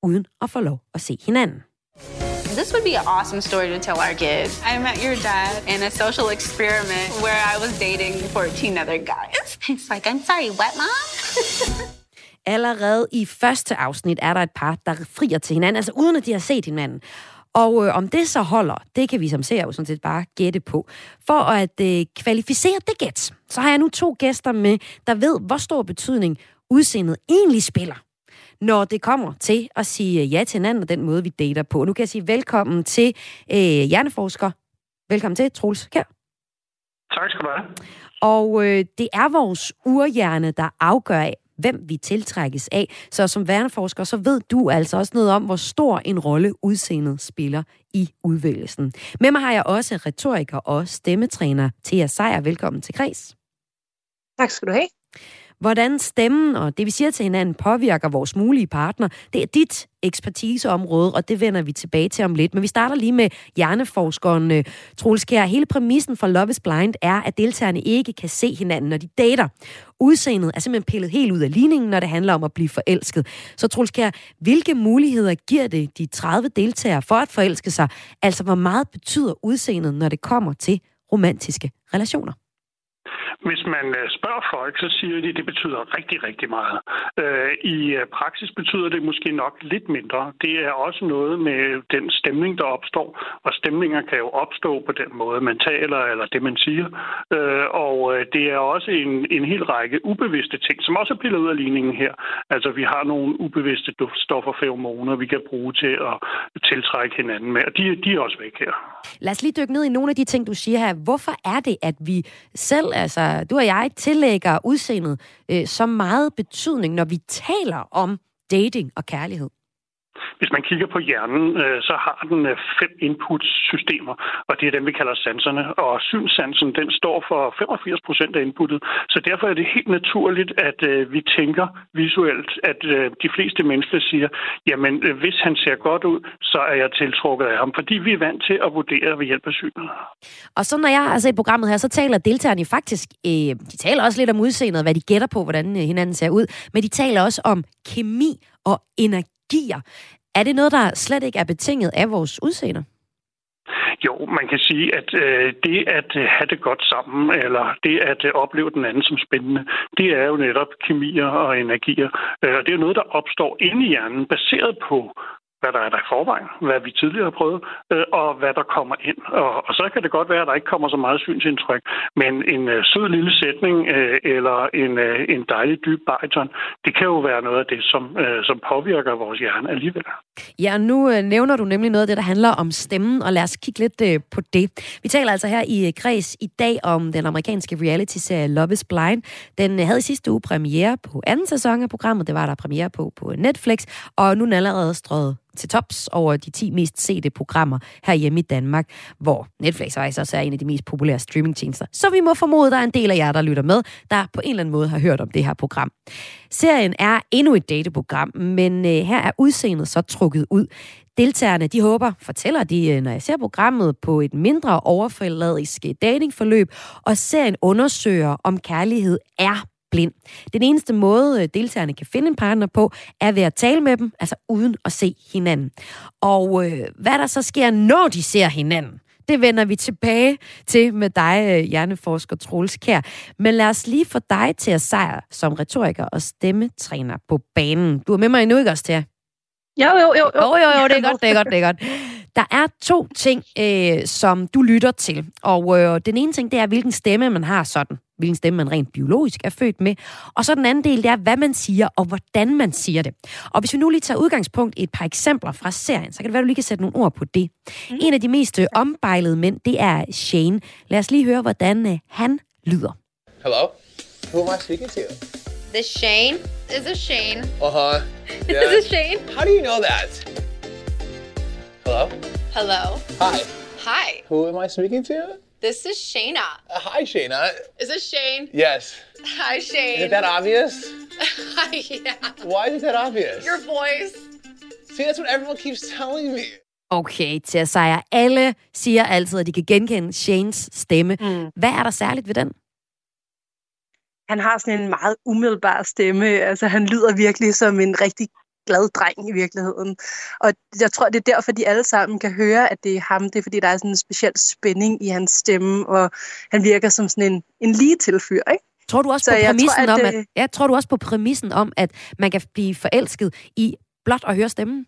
uden at få lov at se hinanden. This would be an awesome story to tell our kids. I met your dad in a social experiment where I was dating 14 other guys. He's like, I'm sorry, what, mom? Allerede i første afsnit er der et par, der frier til hinanden, altså uden at de har set hinanden. Og øh, om det så holder, det kan vi som ser jo sådan set bare gætte på. For at øh, kvalificere det gæt, så har jeg nu to gæster med, der ved, hvor stor betydning udseendet egentlig spiller når det kommer til at sige ja til hinanden og den måde, vi dater på. Nu kan jeg sige velkommen til øh, hjerneforsker. Velkommen til, Troels Kjær. Tak skal du have. Og øh, det er vores urhjerne, der afgør, hvem vi tiltrækkes af. Så som værneforsker, så ved du altså også noget om, hvor stor en rolle udseendet spiller i udvælgelsen. Med mig har jeg også retoriker og stemmetræner Thea Sejer. Velkommen til Kres. Tak skal du have. Hvordan stemmen og det, vi siger til hinanden, påvirker vores mulige partner, det er dit ekspertiseområde, og det vender vi tilbage til om lidt. Men vi starter lige med hjerneforskeren øh, Troels Kjær. Hele præmissen for Love is Blind er, at deltagerne ikke kan se hinanden, når de dater. Udseendet er simpelthen pillet helt ud af ligningen, når det handler om at blive forelsket. Så Troels Kjær, hvilke muligheder giver det de 30 deltagere for at forelske sig? Altså, hvor meget betyder udseendet, når det kommer til romantiske relationer? Hvis man øh, spørger folk, så siger de, at det betyder rigtig, rigtig meget. Øh, I øh, praksis betyder det måske nok lidt mindre. Det er også noget med den stemning, der opstår, og stemninger kan jo opstå på den måde, man taler eller det, man siger. Og det er også en, en hel række ubevidste ting, som også er pillet ud af ligningen her. Altså, vi har nogle ubevidste duftstoffer, feromoner, vi kan bruge til at tiltrække hinanden med, og de, de er også væk her. Lad os lige dykke ned i nogle af de ting, du siger her. Hvorfor er det, at vi selv, altså du og jeg, tillægger udseendet øh, så meget betydning, når vi taler om dating og kærlighed? Hvis man kigger på hjernen, øh, så har den øh, fem inputsystemer, og det er dem, vi kalder sanserne. Og synssansen, den står for 85 procent af inputtet. Så derfor er det helt naturligt, at øh, vi tænker visuelt, at de fleste mennesker siger, jamen hvis han ser godt ud, så er jeg tiltrukket af ham, fordi vi er vant til at vurdere ved hjælp af synet. Og så når jeg altså i programmet her, så taler deltagerne faktisk, øh, de taler også lidt om udseendet, hvad de gætter på, hvordan hinanden ser ud, men de taler også om kemi og energier. Er det noget, der slet ikke er betinget af vores udseende? Jo, man kan sige, at øh, det at have det godt sammen, eller det at øh, opleve den anden som spændende, det er jo netop kemier og energier. Øh, det er noget, der opstår inde i hjernen, baseret på hvad der er der i forvejen, hvad vi tidligere har prøvet, øh, og hvad der kommer ind. Og, og så kan det godt være, at der ikke kommer så meget synsindtryk, men en øh, sød lille sætning øh, eller en, øh, en dejlig dyb bariton, det kan jo være noget af det, som, øh, som påvirker vores hjerne alligevel. Ja, nu øh, nævner du nemlig noget af det, der handler om stemmen, og lad os kigge lidt øh, på det. Vi taler altså her i øh, Græs i dag om den amerikanske reality-serie Love is Blind. Den øh, havde i sidste uge premiere på anden sæson af programmet. Det var der premiere på på Netflix, og nu er den allerede strøget til tops over de 10 mest sete programmer herhjemme i Danmark, hvor Netflix faktisk også er en af de mest populære streamingtjenester. Så vi må formode, der er en del af jer, der lytter med, der på en eller anden måde har hørt om det her program. Serien er endnu et dateprogram, men øh, her er udseendet så trukket ud. Deltagerne, de håber, fortæller de, øh, når jeg ser programmet, på et mindre overfladisk datingforløb, og serien undersøger, om kærlighed er blind. Den eneste måde, øh, deltagerne kan finde en partner på, er ved at tale med dem, altså uden at se hinanden. Og øh, hvad der så sker, når de ser hinanden, det vender vi tilbage til med dig, øh, hjerneforsker Troels Kær. Men lad os lige få dig til at sejre som retoriker og stemmetræner på banen. Du er med mig endnu, ikke også, til? Jo, jo, jo. Jo, jo, jo, det er godt, det er godt, det er godt. Der er to ting, øh, som du lytter til. Og øh, den ene ting, det er, hvilken stemme man har sådan. Hvilken stemme man rent biologisk er født med. Og så den anden del, det er, hvad man siger, og hvordan man siger det. Og hvis vi nu lige tager udgangspunkt i et par eksempler fra serien, så kan det være, du lige kan sætte nogle ord på det. Mm. En af de mest øh, ombejlede mænd, det er Shane. Lad os lige høre, hvordan øh, han lyder. Hello? Who am I speaking to? This Shane is a Shane. Uh-huh. Yeah. This is Shane. How do you know that? Hello? Hello. Hi. Hi. Who am I speaking to? This is Shayna. Uh, hi, Shayna. Is this Shane? Yes. Hi, Shane. Is it that obvious? Hi, yeah. Why is it that obvious? Your voice. See, that's what everyone keeps telling me. Okay, til at sejre. Alle siger altid, at de kan genkende Shanes stemme. Mm. Hvad er der særligt ved den? Han har sådan en meget umiddelbar stemme. Altså, han lyder virkelig som en rigtig glad dreng i virkeligheden. Og jeg tror, det er derfor, de alle sammen kan høre, at det er ham. Det er, fordi der er sådan en speciel spænding i hans stemme, og han virker som sådan en, en lige tilfyr, ikke? Tror du også Så på jeg præmissen tror, at om, at, ja, tror du også på præmissen om, at man kan blive forelsket i blot at høre stemmen?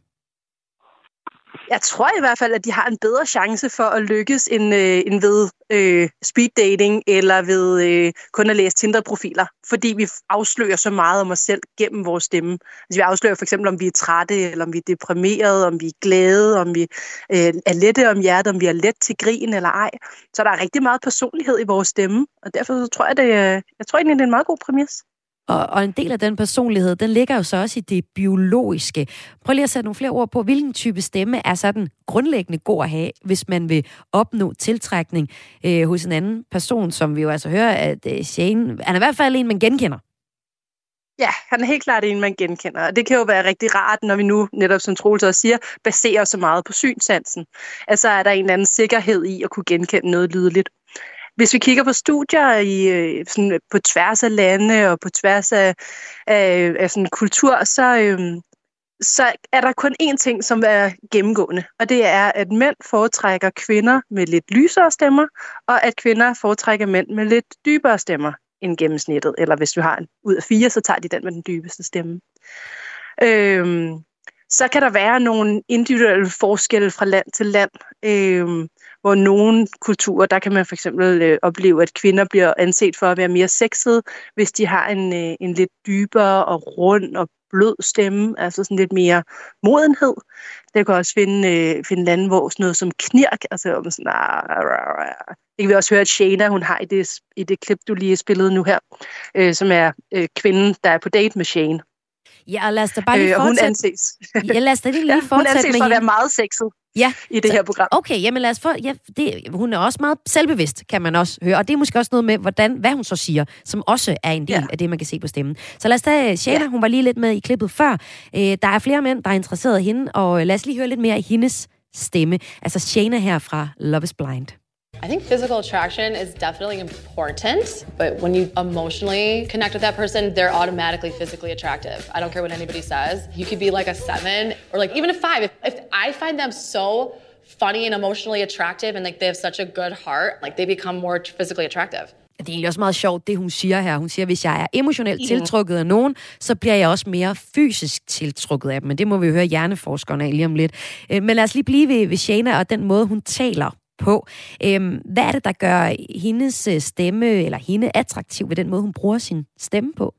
Jeg tror i hvert fald, at de har en bedre chance for at lykkes end, øh, end ved øh, speed dating eller ved øh, kun at læse Tinder-profiler, fordi vi afslører så meget om os selv gennem vores stemme. Altså, vi afslører for eksempel, om vi er trætte, eller om vi er deprimerede, om vi er glade, om vi øh, er lette om hjertet, om vi er let til grin eller ej. Så der er rigtig meget personlighed i vores stemme, og derfor så tror jeg, det, øh, jeg tror egentlig, det er en meget god præmis. Og, og en del af den personlighed, den ligger jo så også i det biologiske. Prøv lige at sætte nogle flere ord på, hvilken type stemme er sådan grundlæggende god at have, hvis man vil opnå tiltrækning øh, hos en anden person, som vi jo altså hører, at øh, Shane, han er i hvert fald en, man genkender. Ja, han er helt klart en, man genkender. Og det kan jo være rigtig rart, når vi nu, netop som Troels også siger, baserer så meget på synsansen. Altså er der en eller anden sikkerhed i at kunne genkende noget lydeligt. Hvis vi kigger på studier i, øh, sådan, øh, på tværs af lande og på tværs af, af, af sådan, kultur, så, øhm, så er der kun én ting, som er gennemgående, og det er, at mænd foretrækker kvinder med lidt lysere stemmer, og at kvinder foretrækker mænd med lidt dybere stemmer end gennemsnittet. Eller hvis du har en ud af fire, så tager de den med den dybeste stemme. Øhm, så kan der være nogle individuelle forskelle fra land til land, øhm, hvor nogle kulturer, der kan man for eksempel øh, opleve, at kvinder bliver anset for at være mere sexede, hvis de har en, øh, en lidt dybere og rund og blød stemme, altså sådan lidt mere modenhed. Det kan også finde, øh, finde lande, hvor sådan noget som knirk, altså om sådan, ah, det kan vi også høre, at Shana, hun har i det, i det klip, du lige spillede nu her, øh, som er øh, kvinden, der er på date med Shane. Ja, og lad os da bare lige Øh, og hun fortsætte. anses, Ja, lad os da lige, lige ja, hun fortsætte anses med for at være meget sexet Ja, i det her program. Okay, jamen lad os få... Ja, det, hun er også meget selvbevidst, kan man også høre. Og det er måske også noget med, hvordan, hvad hun så siger, som også er en del ja. af det, man kan se på stemmen. Så lad os tage Shana, ja. hun var lige lidt med i klippet før. Øh, der er flere mænd, der er interesseret i hende, og lad os lige høre lidt mere af hendes stemme. Altså Shana her fra Love is Blind. I think physical attraction is definitely important, but when you emotionally connect with that person, they're automatically physically attractive. I don't care what anybody says. You could be like a seven or like even a five. If, if I find them so funny and emotionally attractive and like they have such a good heart, like they become more physically attractive. Det er egentlig også meget sjovt, det hun siger her. Hun siger, at hvis jeg er emotionelt Ja. tiltrukket af nogen, så bliver jeg også mere fysisk tiltrukket af dem. Men det må vi jo høre hjerneforskerne af lige om lidt. Øh, Men lad os lige blive ved, ved Shana og den måde, hun taler på. Øhm, Hvad er det, der gør hendes øh, stemme, eller hende attraktiv ved den måde, hun bruger sin stemme på?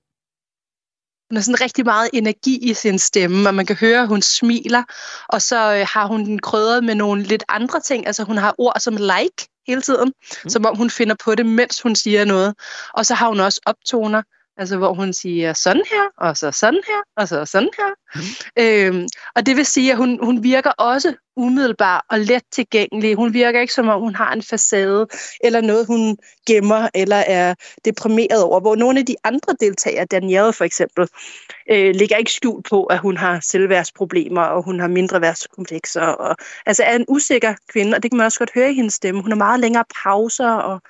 Hun har sådan rigtig meget energi i sin stemme, og man kan høre, at hun smiler. Og så øh, har hun den krydret med nogle lidt andre ting. Altså hun har ord som like hele tiden, mm. som om hun finder på det, mens hun siger noget. Og så har hun også optoner, altså hvor hun siger sådan her, og så sådan her, og så sådan her. Mm. Øhm, og det vil sige, at hun, hun virker også umiddelbar og let tilgængelig. Hun virker ikke som om, hun har en facade, eller noget, hun gemmer, eller er deprimeret over. Hvor nogle af de andre deltagere, Danielle for eksempel, øh, ligger ikke skjult på, at hun har selvværdsproblemer, og hun har mindre værtskomplekser. Og, altså er en usikker kvinde, og det kan man også godt høre i hendes stemme. Hun har meget længere pauser, og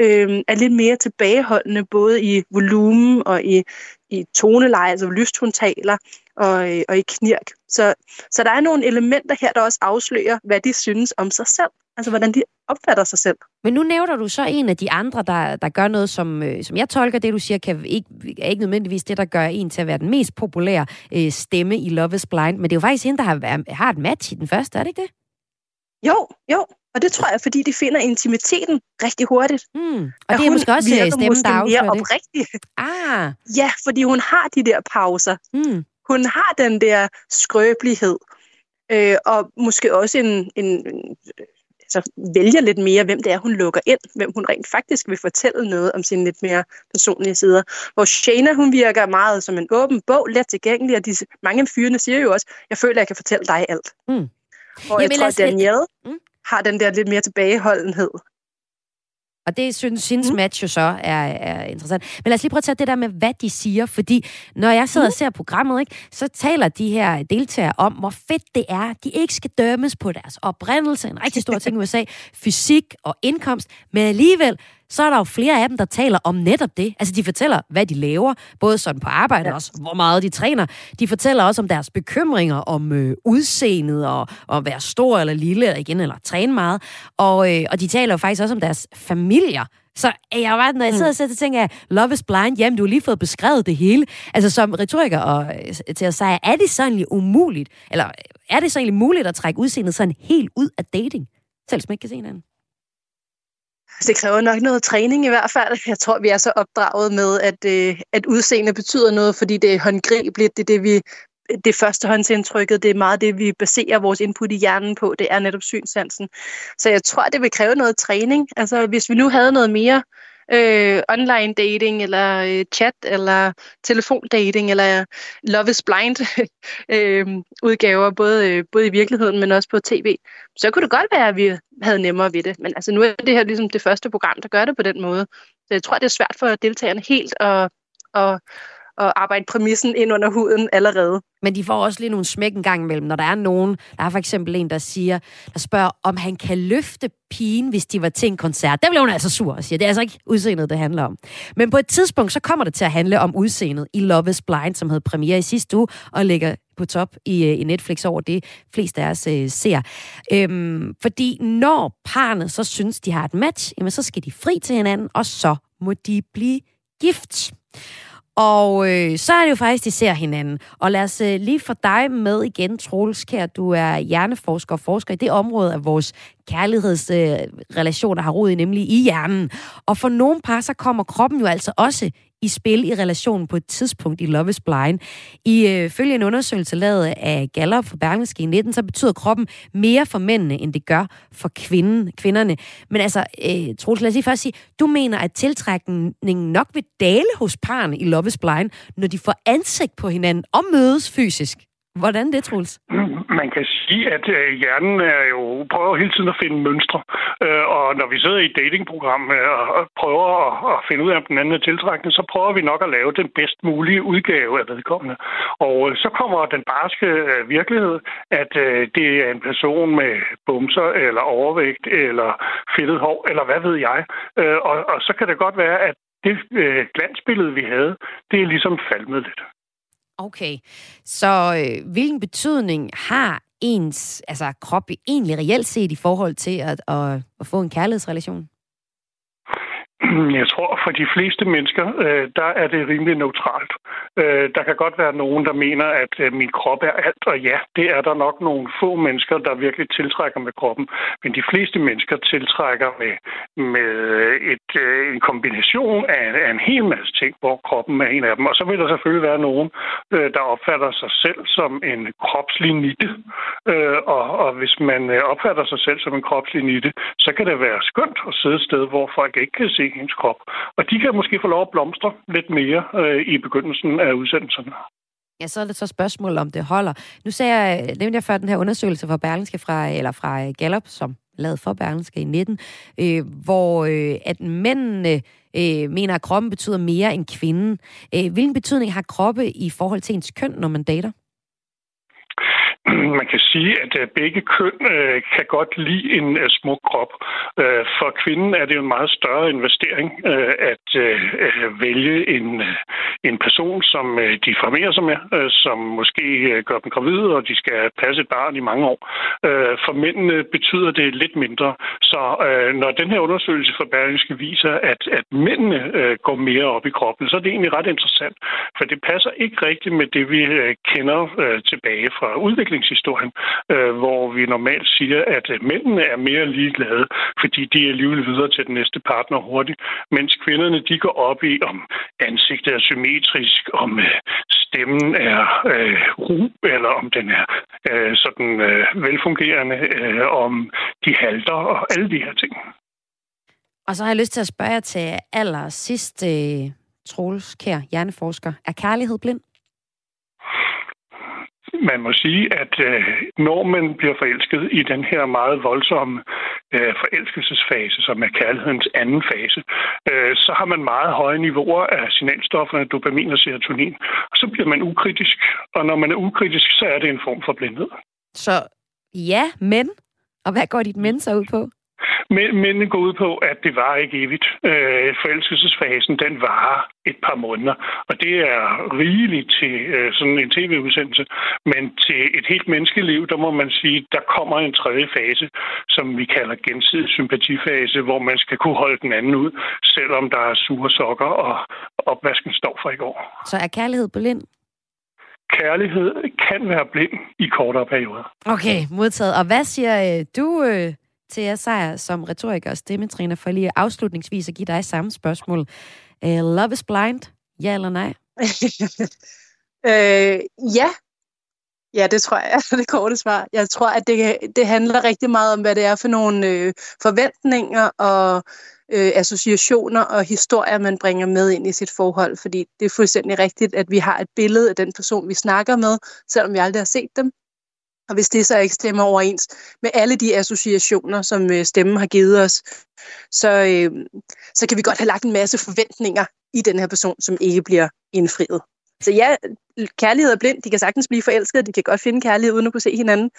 øh, er lidt mere tilbageholdende, både i volumen og i, i toneleje, altså hvor lyst hun taler, og, øh, og i knirk. Så, så der er nogle elementer her, der også afslører, hvad de synes om sig selv. Altså hvordan de opfatter sig selv. Men nu nævner du så en af de andre, der, der gør noget, som, øh, som jeg tolker det, du siger, kan ikke, er ikke nødvendigvis det, der gør en til at være den mest populære øh, stemme i Love is Blind. Men det er jo faktisk hende, der har, har et match i den første, er det ikke det? Jo, jo. Og det tror jeg, fordi de finder intimiteten rigtig hurtigt. Mm. Og det er måske også øh, stemmen, måske der mere oprigtig. Ah. Ja, fordi hun har de der pauser. Mm. Hun har den der skrøbelighed. Øh, og måske også en, en, en altså, vælger lidt mere, hvem det er, hun lukker ind. Hvem hun rent faktisk vil fortælle noget om sine lidt mere personlige sider. Hvor Shana, hun virker meget som en åben bog, let tilgængelig, og de, mange af fyrene siger jo også, jeg føler, at jeg kan fortælle dig alt. Mm. Hvor Jamen, jeg tror, Danielle Mm. Har den der lidt mere tilbageholdenhed. Og det synes hendes mm. match jo så er, er interessant. Men lad os lige prøve at tage det der med, hvad de siger. Fordi når jeg sidder mm. og ser programmet, ikke, så taler de her deltagere om, hvor fedt det er. De ikke skal dømmes på deres oprindelse. En rigtig stor ting i USA. Fysik og indkomst. Men alligevel, så er der jo flere af dem, der taler om netop det. Altså, de fortæller, hvad de laver, både sådan på arbejde, ja. også hvor meget de træner. De fortæller også om deres bekymringer om øh, udseendet, og at være stor eller lille, eller igen, eller træne meget. Og, øh, og de taler jo faktisk også om deres familier. Så jeg var, når jeg sidder og så tænker jeg, Love is blind, jamen du har lige fået beskrevet det hele. Altså som retoriker og øh, til at sige, er det så egentlig umuligt, eller øh, er det så egentlig muligt at trække udseendet sådan helt ud af dating? Selv man ikke kan se hinanden. Altså, det kræver nok noget træning i hvert fald. Jeg tror, vi er så opdraget med, at, øh, at udseende betyder noget, fordi det er håndgribeligt. Det er det, vi det førstehåndsindtrykket, det er meget det, vi baserer vores input i hjernen på. Det er netop synssansen. Så jeg tror, det vil kræve noget træning. Altså, hvis vi nu havde noget mere øh, øh, online dating, eller øh, chat, eller telefondating, eller Love is Blind øh, udgaver, både, øh, både i virkeligheden, men også på tv, så kunne det godt være, at vi havde nemmere ved det. Men altså, nu er det her ligesom det første program, der gør det på den måde. Så jeg tror, det er svært for deltagerne helt at, at, at arbejde præmissen ind under huden allerede. Men de får også lige nogle smæk en gang imellem, når der er nogen. Der er for eksempel en, der siger, der spørger, om han kan løfte pigen, hvis de var til en koncert. Der bliver hun altså sur og siger, det er altså ikke udseendet, det handler om. Men på et tidspunkt, så kommer det til at handle om udseendet i Love is Blind, som havde premiere i sidste uge, og ligger på top i, øh, i Netflix over det, flest af os øh, ser. Øhm, fordi når parne så synes, de har et match, jamen så skal de fri til hinanden, og så må de blive gift. Og øh, så er det jo faktisk, de ser hinanden. Og lad os øh, lige få dig med igen, Troels Kær. Du er hjerneforsker og forsker i det område af vores kærlighedsrelationer, øh, har rod i, nemlig i hjernen. Og for nogle par, så kommer kroppen jo altså også i spil i relationen på et tidspunkt i Love is Blind. I øh, følge en undersøgelse lavet af Gallup for Berlingske i 19, så betyder kroppen mere for mændene, end det gør for kvinden, kvinderne. Men altså, øh, Troels, lad os lige først sige, du mener, at tiltrækningen nok vil dale hos parne i Love is Blind, når de får ansigt på hinanden og mødes fysisk. Hvordan det, Truls? Man kan sige, at øh, hjernen er jo prøver hele tiden at finde mønstre. Øh, og når vi sidder i et datingprogram øh, og prøver at, finde ud af, om den anden er tiltrækkende, så prøver vi nok at lave den bedst mulige udgave af vedkommende. Og så kommer den barske virkelighed, at det er en person med bumser eller overvægt eller fedtet hår, eller hvad ved jeg. Og, og så kan det godt være, at det øh, glansbillede, vi havde, det er ligesom falmet lidt. Okay, så øh, hvilken betydning har ens altså, krop egentlig reelt set i forhold til at, at, at få en kærlighedsrelation? Jeg tror, for de fleste mennesker, øh, der er det rimelig neutralt. Øh, der kan godt være nogen, der mener, at øh, min krop er alt, og ja, det er der nok nogle få mennesker, der virkelig tiltrækker med kroppen. Men de fleste mennesker tiltrækker med, med et, en kombination af, af en hel masse ting, hvor kroppen er en af dem. Og så vil der selvfølgelig være nogen, der opfatter sig selv som en kropslig nitte. Og, og hvis man opfatter sig selv som en kropslig nitte, så kan det være skønt at sidde et sted, hvor folk ikke kan se ens krop. Og de kan måske få lov at blomstre lidt mere øh, i begyndelsen af udsendelserne. Ja, så er det så spørgsmål, om det holder. Nu sagde jeg, øh, nævnte jeg før den her undersøgelse fra Berlingske fra, eller fra øh, Gallup, som lavet for Berlingske i 19, øh, hvor øh, at mændene øh, mener, at kroppen betyder mere end kvinden. Øh, hvilken betydning har kroppe i forhold til ens køn, når man dater? Man kan sige, at øh, begge køn øh, kan godt lide en øh, smuk krop. For kvinden er det jo en meget større investering at vælge en, en person, som de formerer sig med, som måske gør dem gravide, og de skal passe et barn i mange år. For mændene betyder det lidt mindre. Så når den her undersøgelse for Berlingske viser, at, at mændene går mere op i kroppen, så er det egentlig ret interessant. For det passer ikke rigtigt med det, vi kender tilbage fra udviklingshistorien historien, øh, hvor vi normalt siger, at øh, mændene er mere ligeglade, fordi de er alligevel videre til den næste partner hurtigt, mens kvinderne de går op i, om ansigtet er symmetrisk, om øh, stemmen er øh, ru, eller om den er øh, sådan øh, velfungerende, øh, om de halter og alle de her ting. Og så har jeg lyst til at spørge jer til allersidst, øh, Troels Kær, hjerneforsker. Er kærlighed blind? Man må sige, at øh, når man bliver forelsket i den her meget voldsomme øh, forelskelsesfase, som er kærlighedens anden fase, øh, så har man meget høje niveauer af signalstofferne, dopamin og serotonin, og så bliver man ukritisk. Og når man er ukritisk, så er det en form for blindhed. Så ja, men? Og hvad går dit men så ud på? Men, men går ud på, at det var ikke evigt. Øh, forelskelsesfasen, den varer et par måneder. Og det er rigeligt til øh, sådan en tv-udsendelse. Men til et helt menneskeliv, der må man sige, der kommer en tredje fase, som vi kalder gensidig sympatifase, hvor man skal kunne holde den anden ud, selvom der er sure sokker og opvasken står for i går. Så er kærlighed blind? Kærlighed kan være blind i kortere perioder. Okay, modtaget. Og hvad siger øh, du, øh, til jer sejr som retoriker og stemmetræner, for lige afslutningsvis at give dig samme spørgsmål. Uh, love is blind, ja eller nej? øh, ja. Ja, det tror jeg er det korte svar. Jeg tror, at det, det handler rigtig meget om, hvad det er for nogle øh, forventninger og øh, associationer og historier, man bringer med ind i sit forhold. Fordi det er fuldstændig rigtigt, at vi har et billede af den person, vi snakker med, selvom vi aldrig har set dem. Og hvis det så ikke stemmer overens med alle de associationer, som øh, stemmen har givet os, så, øh, så kan vi godt have lagt en masse forventninger i den her person, som ikke bliver indfriet. Så ja, kærlighed er blind. De kan sagtens blive forelskede. De kan godt finde kærlighed uden at kunne se hinanden.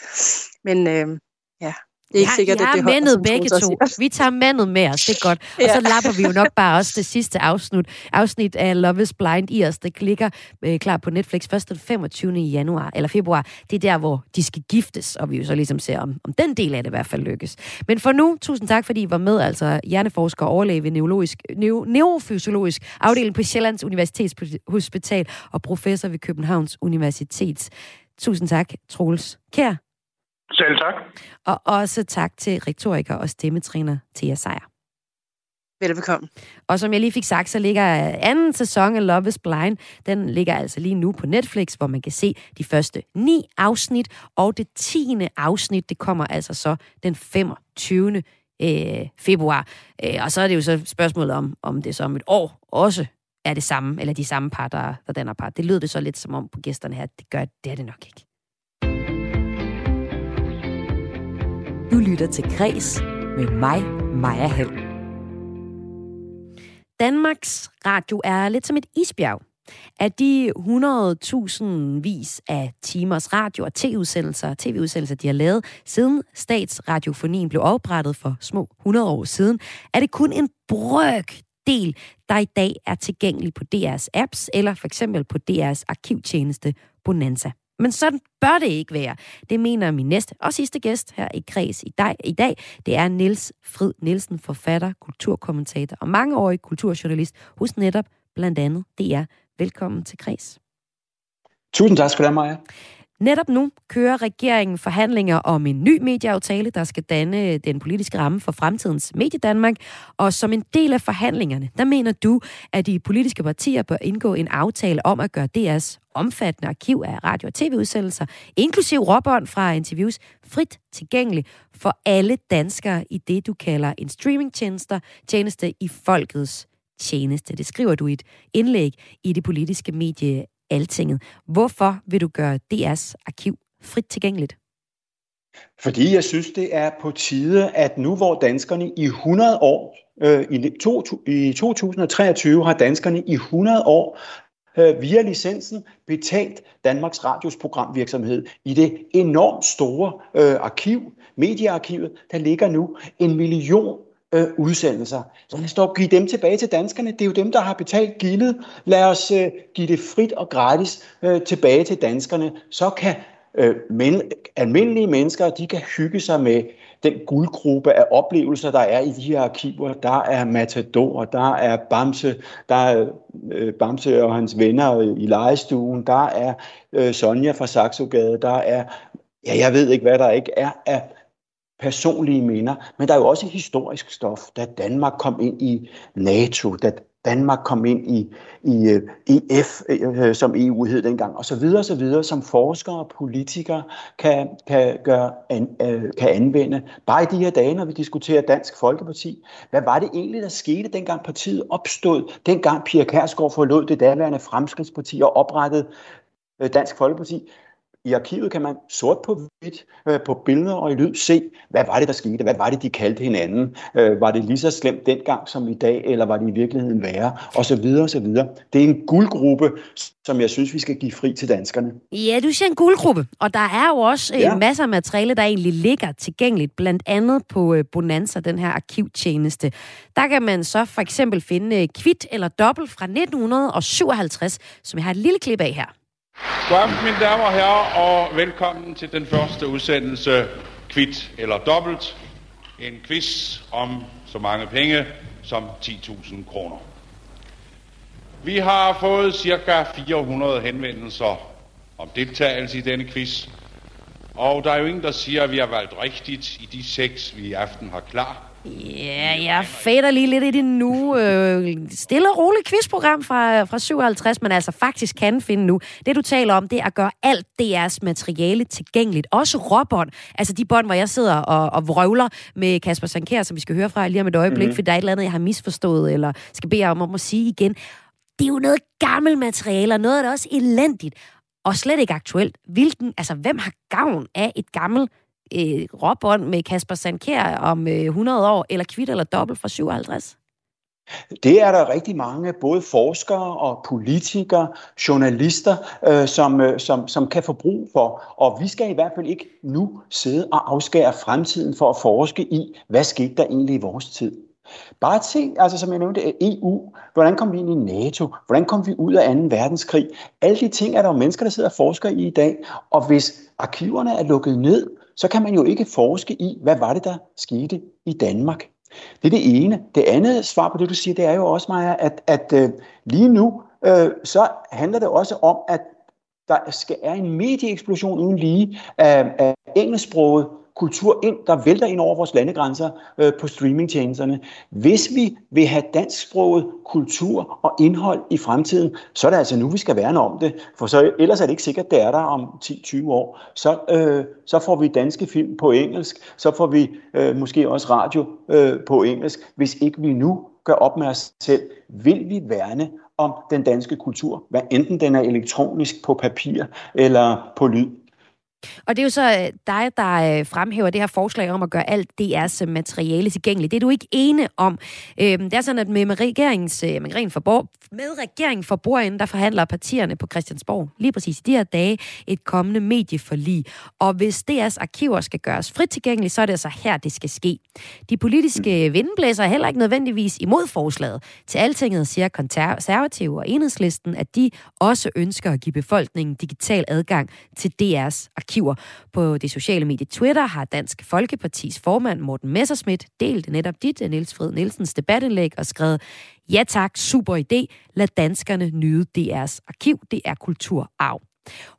Men øh, ja, det er ikke ja, sikkert, at det holder, begge to. Vi tager mændet med os, det er godt. Og ja. så lapper vi jo nok bare også det sidste afsnit, afsnit af Love is Blind i os. Det klikker øh, klar på Netflix først den 25. januar, eller februar. Det er der, hvor de skal giftes, og vi jo så ligesom ser, om, om den del af det i hvert fald lykkes. Men for nu, tusind tak, fordi I var med, altså hjerneforsker og overlæge ved neurologisk, neu, neurofysiologisk afdeling på Sjællands Universitetshospital og professor ved Københavns Universitets. Tusind tak, Troels Kær. Selv tak. Og også tak til rektoriker og stemmetræner Thea Sejer. Velbekomme. Og som jeg lige fik sagt, så ligger anden sæson af Love is Blind, den ligger altså lige nu på Netflix, hvor man kan se de første ni afsnit, og det tiende afsnit, det kommer altså så den 25. Øh, februar. Øh, og så er det jo så spørgsmålet om, om det så om et år også er det samme, eller de samme par, der, der danner par. Det lyder det så lidt som om på gæsterne her, det gør det er det nok ikke. Du lytter til Græs med mig, Maja Hall. Danmarks Radio er lidt som et isbjerg. Af de 100.000 vis af timers radio- og tv-udsendelser, TV-udsendelser, de har lavet siden statsradiofonien blev oprettet for små 100 år siden, er det kun en brøk del, der i dag er tilgængelig på DR's apps eller for eksempel på DR's arkivtjeneste Bonanza. Men sådan bør det ikke være. Det mener min næste og sidste gæst her i Kreds i dag. I dag. Det er Niels Frid Nielsen, forfatter, kulturkommentator og mangeårig kulturjournalist hos netop blandt andet DR. Velkommen til Kreds. Tusind tak skal du have, Maja. Netop nu kører regeringen forhandlinger om en ny medieaftale, der skal danne øh, den politiske ramme for fremtidens mediedanmark. Og som en del af forhandlingerne, der mener du, at de politiske partier bør indgå en aftale om at gøre DR's omfattende arkiv af radio- og tv-udsendelser, inklusiv råbånd fra interviews, frit tilgængelig for alle danskere i det, du kalder en streamingtjenester, tjeneste i folkets tjeneste. Det skriver du i et indlæg i det politiske medie Altinget. Hvorfor vil du gøre DR's arkiv frit tilgængeligt? Fordi jeg synes, det er på tide, at nu hvor danskerne i 100 år, øh, i, to, i 2023 har danskerne i 100 år øh, via licensen betalt Danmarks Radios programvirksomhed i det enormt store øh, arkiv, mediearkivet, der ligger nu en million øh, udsendelser. Så lad os dog give dem tilbage til danskerne. Det er jo dem, der har betalt gildet. Lad os øh, give det frit og gratis øh, tilbage til danskerne. Så kan øh, men, almindelige mennesker, de kan hygge sig med den guldgruppe af oplevelser, der er i de her arkiver. Der er Matador, der er Bamse, der er øh, Bamse og hans venner i legestuen, der er øh, Sonja fra Saxogade, der er, ja, jeg ved ikke, hvad der ikke er af personlige minder, men der er jo også historisk stof, da Danmark kom ind i NATO, da Danmark kom ind i, i øh, EF, øh, øh, som EU hed dengang, og så videre, og så videre, som forskere og politikere kan, kan, gøre, an, kan anvende. Bare i de her dage, når vi diskuterer Dansk Folkeparti, hvad var det egentlig, der skete, dengang partiet opstod, dengang Pia Kærsgaard forlod det daværende Fremskridsparti og oprettede Dansk Folkeparti? I arkivet kan man sort på hvidt, øh, på billeder og i lyd se, hvad var det, der skete? Hvad var det, de kaldte hinanden? Øh, var det lige så slemt dengang som i dag, eller var det i virkeligheden værre? Og så videre, og så videre. Det er en guldgruppe, som jeg synes, vi skal give fri til danskerne. Ja, du siger en guldgruppe, og der er jo også øh, ja. masser af materiale, der egentlig ligger tilgængeligt, blandt andet på øh, Bonanza, den her arkivtjeneste. Der kan man så for eksempel finde øh, kvit eller dobbelt fra 1957, som jeg har et lille klip af her. God aften, mine damer og herrer, og velkommen til den første udsendelse Kvit eller Dobbelt. En quiz om så mange penge som 10.000 kroner. Vi har fået ca. 400 henvendelser om deltagelse i denne quiz, og der er jo ingen, der siger, at vi har valgt rigtigt i de seks, vi i aften har klar. Ja, jeg fader lige lidt i det nu. Øh, stille og roligt quizprogram fra, fra 57, men altså faktisk kan finde nu. Det, du taler om, det er at gøre alt DR's materiale tilgængeligt. Også råbånd. Altså de bånd, hvor jeg sidder og, og vrøvler med Kasper Sankær, som vi skal høre fra lige om et øjeblik, mm-hmm. for der er et eller andet, jeg har misforstået, eller skal bede om, om at sige igen. Det er jo noget gammelt materiale, og noget af det også elendigt, og slet ikke aktuelt. Hvilken, altså, hvem har gavn af et gammelt øh, råbånd med Kasper Sandkær om øh, 100 år, eller kvitt eller dobbelt fra 57? Det er der rigtig mange, både forskere og politikere, journalister, øh, som, øh, som, som kan få brug for. Og vi skal i hvert fald ikke nu sidde og afskære fremtiden for at forske i, hvad skete der egentlig i vores tid. Bare se, altså som jeg nævnte, EU, hvordan kom vi ind i NATO, hvordan kom vi ud af 2. verdenskrig. Alle de ting er der jo mennesker, der sidder og forsker i i dag. Og hvis arkiverne er lukket ned, så kan man jo ikke forske i, hvad var det, der skete i Danmark. Det er det ene. Det andet svar på det, du siger, det er jo også, Maja, at, at øh, lige nu, øh, så handler det også om, at der skal er en medieeksplosion uden lige af, af engelsksproget kultur ind, der vælter ind over vores landegrænser øh, på streamingtjenesterne. Hvis vi vil have dansksproget kultur og indhold i fremtiden, så er det altså nu, vi skal værne om det. For så, ellers er det ikke sikkert, det er der om 10-20 år. Så, øh, så får vi danske film på engelsk, så får vi øh, måske også radio øh, på engelsk. Hvis ikke vi nu gør op med os selv, vil vi værne om den danske kultur, hvad enten den er elektronisk på papir eller på lyd. Og det er jo så øh, dig, der øh, fremhæver det her forslag om at gøre alt DR's materiale tilgængeligt. Det er du ikke ene om. Øhm, det er sådan, at med regeringens, med regeringen for, med regeringen for bordenden, der forhandler partierne på Christiansborg lige præcis i de her dage et kommende medieforlig. Og hvis DR's arkiver skal gøres frit tilgængelige, så er det altså her, det skal ske. De politiske vindblæser er heller ikke nødvendigvis imod forslaget. Til altinget siger konservative og enhedslisten, at de også ønsker at give befolkningen digital adgang til DR's arkiver. På det sociale medie Twitter har Dansk Folkepartis formand Morten Messerschmidt delt netop dit, øh, Niels Fred Nielsens debatindlæg og skrevet, ja tak, super idé, lad danskerne nyde DR's arkiv, det er kulturarv.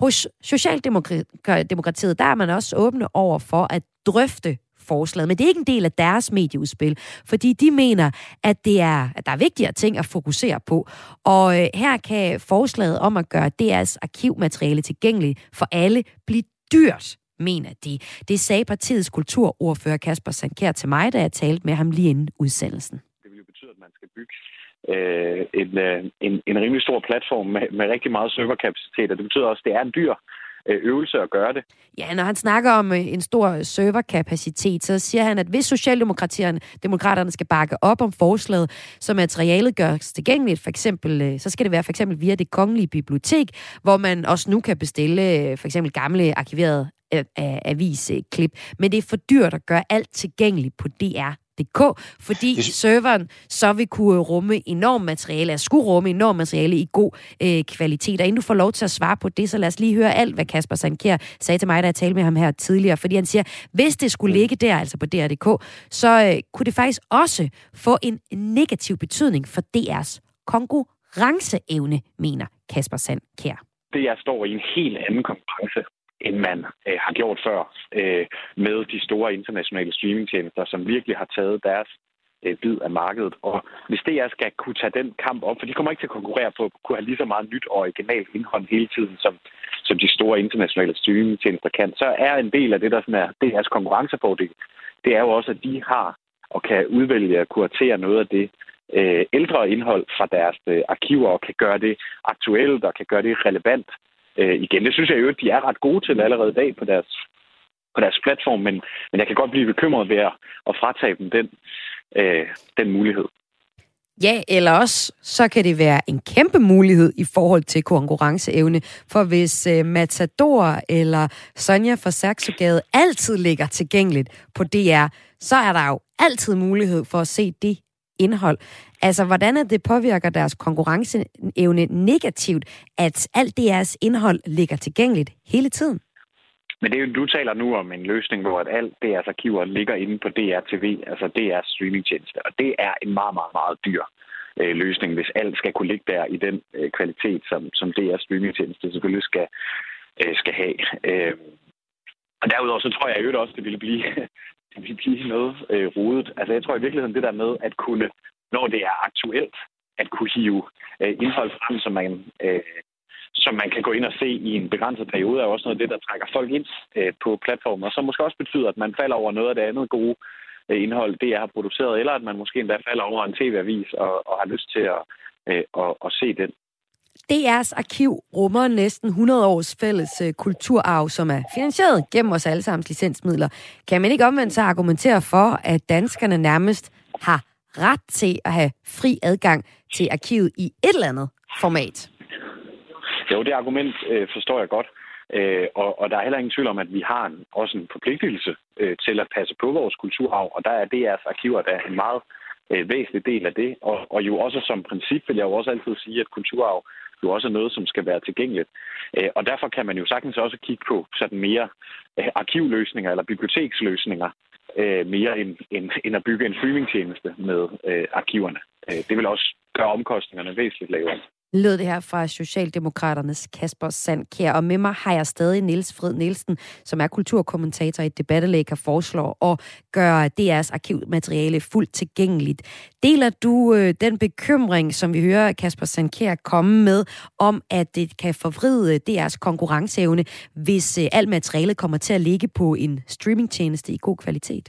Hos Socialdemokratiet, der er man også åbne over for at drøfte forslaget, men det er ikke en del af deres medieudspil, fordi de mener, at, det er, at der er vigtigere ting at fokusere på. Og øh, her kan forslaget om at gøre DR's arkivmateriale tilgængeligt for alle blive dyrt mener de. Det sagde partiets kulturordfører Kasper Sankær til mig, da jeg talte med ham lige inden udsendelsen. Det vil jo betyde, at man skal bygge øh, en, øh, en, en rimelig stor platform med, med rigtig meget serverkapacitet, og det betyder også, at det er en dyr Øh, øvelse at gøre det. Ja, når han snakker om øh, en stor serverkapacitet, så siger han, at hvis Socialdemokraterne demokraterne skal bakke op om forslaget, så materialet gøres tilgængeligt, for eksempel, øh, så skal det være for eksempel via det kongelige bibliotek, hvor man også nu kan bestille for eksempel gamle arkiverede avisklip. Men det er for dyrt at gøre alt tilgængeligt på DR DK, fordi det... serveren så vil kunne rumme enormt materiale, altså skulle rumme enormt materiale i god øh, kvalitet. Og inden du får lov til at svare på det, så lad os lige høre alt, hvad Kasper Sandkjær sagde til mig, da jeg talte med ham her tidligere. Fordi han siger, hvis det skulle ligge der, altså på DR.dk, så øh, kunne det faktisk også få en negativ betydning for DR's konkurrenceevne, mener Kasper Sandkjær. Det jeg står i en helt anden konkurrence end man øh, har gjort før øh, med de store internationale streamingtjenester, som virkelig har taget deres øh, bid af markedet. Og hvis det skal kunne tage den kamp op, for de kommer ikke til at konkurrere på at kunne have lige så meget nyt og originalt indhold hele tiden, som, som de store internationale streamingtjenester kan, så er en del af det, der sådan er DR's konkurrencefordel, det er jo også, at de har og kan udvælge og kuratere noget af det øh, ældre indhold fra deres øh, arkiver og kan gøre det aktuelt og kan gøre det relevant øh, igen. Det synes jeg jo, at de er ret gode til allerede i dag på deres, på deres platform, men, men jeg kan godt blive bekymret ved at, at fratage dem den, øh, den mulighed. Ja, eller også så kan det være en kæmpe mulighed i forhold til konkurrenceevne. For hvis øh, Matador eller Sonja fra Saxogade altid ligger tilgængeligt på DR, så er der jo altid mulighed for at se det indhold. Altså, hvordan er det påvirker deres konkurrenceevne negativt, at alt deres indhold ligger tilgængeligt hele tiden? Men det er jo, du taler nu om en løsning, hvor at alt DR's arkiver ligger inde på DR-TV, altså DR's streamingtjeneste, og det er en meget, meget, meget dyr øh, løsning, hvis alt skal kunne ligge der i den øh, kvalitet, som, som DR's streamingtjeneste selvfølgelig skal, øh, skal have. Øh, og derudover så tror jeg jo også, det ville blive, kan vi blive noget øh, rodet. Altså jeg tror i virkeligheden det der med at kunne når det er aktuelt, at kunne hive øh, indhold frem, som man, øh, som man kan gå ind og se i en begrænset periode, er også noget af det, der trækker folk ind øh, på platformen, og som måske også betyder, at man falder over noget af det andet gode øh, indhold, det jeg har produceret, eller at man måske endda falder over en tv-avis og, og har lyst til at, øh, at, at se den. DR's arkiv rummer næsten 100 års fælles øh, kulturarv, som er finansieret gennem os allesammens licensmidler. Kan man ikke omvendt så argumentere for, at danskerne nærmest har ret til at have fri adgang til arkivet i et eller andet format. Jo, det argument øh, forstår jeg godt. Øh, og, og der er heller ingen tvivl om, at vi har en, også en forpligtelse øh, til at passe på vores kulturarv, og der er DR's arkiver, der er en meget øh, væsentlig del af det. Og, og jo også som princip vil jeg jo også altid sige, at kulturarv jo også er noget, som skal være tilgængeligt. Øh, og derfor kan man jo sagtens også kigge på sådan mere øh, arkivløsninger eller biblioteksløsninger, øh, mere end, end, end at bygge en streamingtjeneste med arkiverne. Det vil også gøre omkostningerne væsentligt lavere lød det her fra Socialdemokraternes Kasper Sandkær. Og med mig har jeg stadig Niels Fred Nielsen, som er kulturkommentator i Debattelæg, og foreslår at gøre DR's arkivmateriale fuldt tilgængeligt. Deler du øh, den bekymring, som vi hører Kasper Sandkær komme med, om at det kan forvride DR's konkurrenceevne, hvis øh, alt materialet kommer til at ligge på en streamingtjeneste i god kvalitet?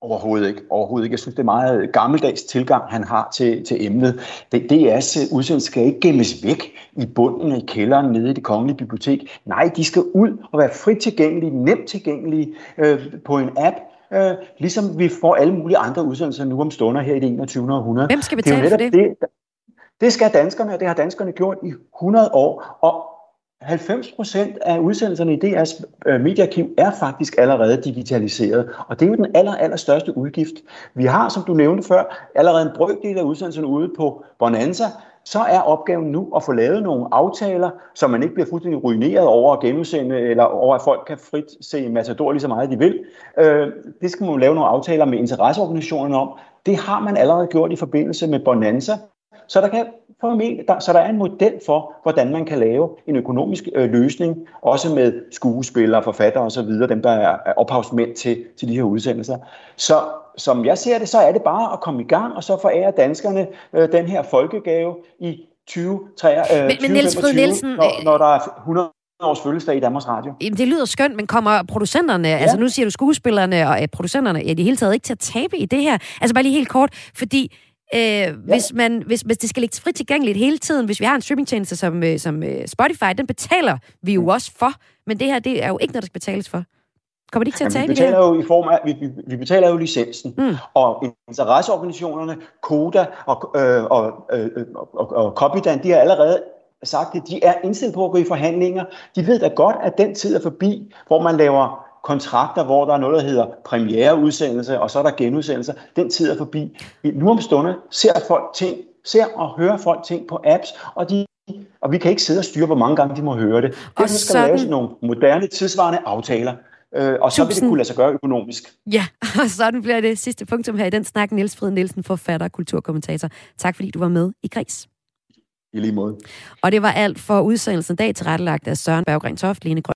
Overhovedet ikke. Overhovedet ikke. Jeg synes, det er meget gammeldags tilgang, han har til, til emnet. Det, DR's udsendelse skal ikke gemmes væk i bunden i kælderen nede i det kongelige bibliotek. Nej, de skal ud og være frit tilgængelige, nemt tilgængelige øh, på en app, øh, ligesom vi får alle mulige andre udsendelser nu om stunder her i det 21. århundrede. Hvem skal Det er betale for netop det? det? Det skal danskerne, og det har danskerne gjort i 100 år. Og 90 procent af udsendelserne i DR's øh, mediearkiv er faktisk allerede digitaliseret, og det er jo den aller, aller største udgift. Vi har, som du nævnte før, allerede en brøkdel af udsendelserne ude på Bonanza, så er opgaven nu at få lavet nogle aftaler, så man ikke bliver fuldstændig ruineret over at genudsende, eller over at folk kan frit se Matador lige så meget de vil. Øh, det skal man jo lave nogle aftaler med interesseorganisationerne om. Det har man allerede gjort i forbindelse med Bonanza, så der kan formentlig, der, så der er en model for, hvordan man kan lave en økonomisk øh, løsning, også med skuespillere, forfattere osv., dem der er, er ophavsmænd til, til de her udsendelser. Så som jeg ser det, så er det bare at komme i gang, og så forære danskerne øh, den her folkegave i 2023, øh, Men- men Niels Fryd 2025, Nielsen, når, når der er 100 års fødselsdag i Danmarks Radio. Jamen, det lyder skønt, men kommer producenterne, ja. altså nu siger du skuespillerne og øh, producenterne, ja, i det hele taget ikke til at tabe i det her? Altså bare lige helt kort, fordi øh, ja. hvis, man, hvis, hvis det skal ligge frit tilgængeligt hele tiden, hvis vi har en streamingtjeneste som, øh, som øh, Spotify, den betaler vi jo også for, men det her, det er jo ikke noget, der skal betales for. Kommer de ikke til at vi tabe det betaler her? jo i form af, vi, vi, vi betaler jo licensen, mm. og interesseorganisationerne, Koda og, øh, og, øh, og, og, og Copydan, de har allerede sagt, at de er indstillet på at gå i forhandlinger. De ved da godt, at den tid er forbi, hvor man laver kontrakter, hvor der er noget, der hedder premiereudsendelse, og så er der genudsendelser. Den tid er forbi. Nu om stunder ser folk ting, ser og hører folk ting på apps, og de og vi kan ikke sidde og styre, hvor mange gange de må høre det. Derfor skal sådan- laves nogle moderne, tidsvarende aftaler. Øh, og så vil det Tusind- kunne lade sig gøre økonomisk. Ja, og sådan bliver det sidste punktum her i den snak. Niels Frid Nielsen, forfatter og kulturkommentator. Tak fordi du var med i Græs. I lige måde. Og det var alt for udsendelsen dag tilrettelagt af Søren Berggren Toft, Lene Grøn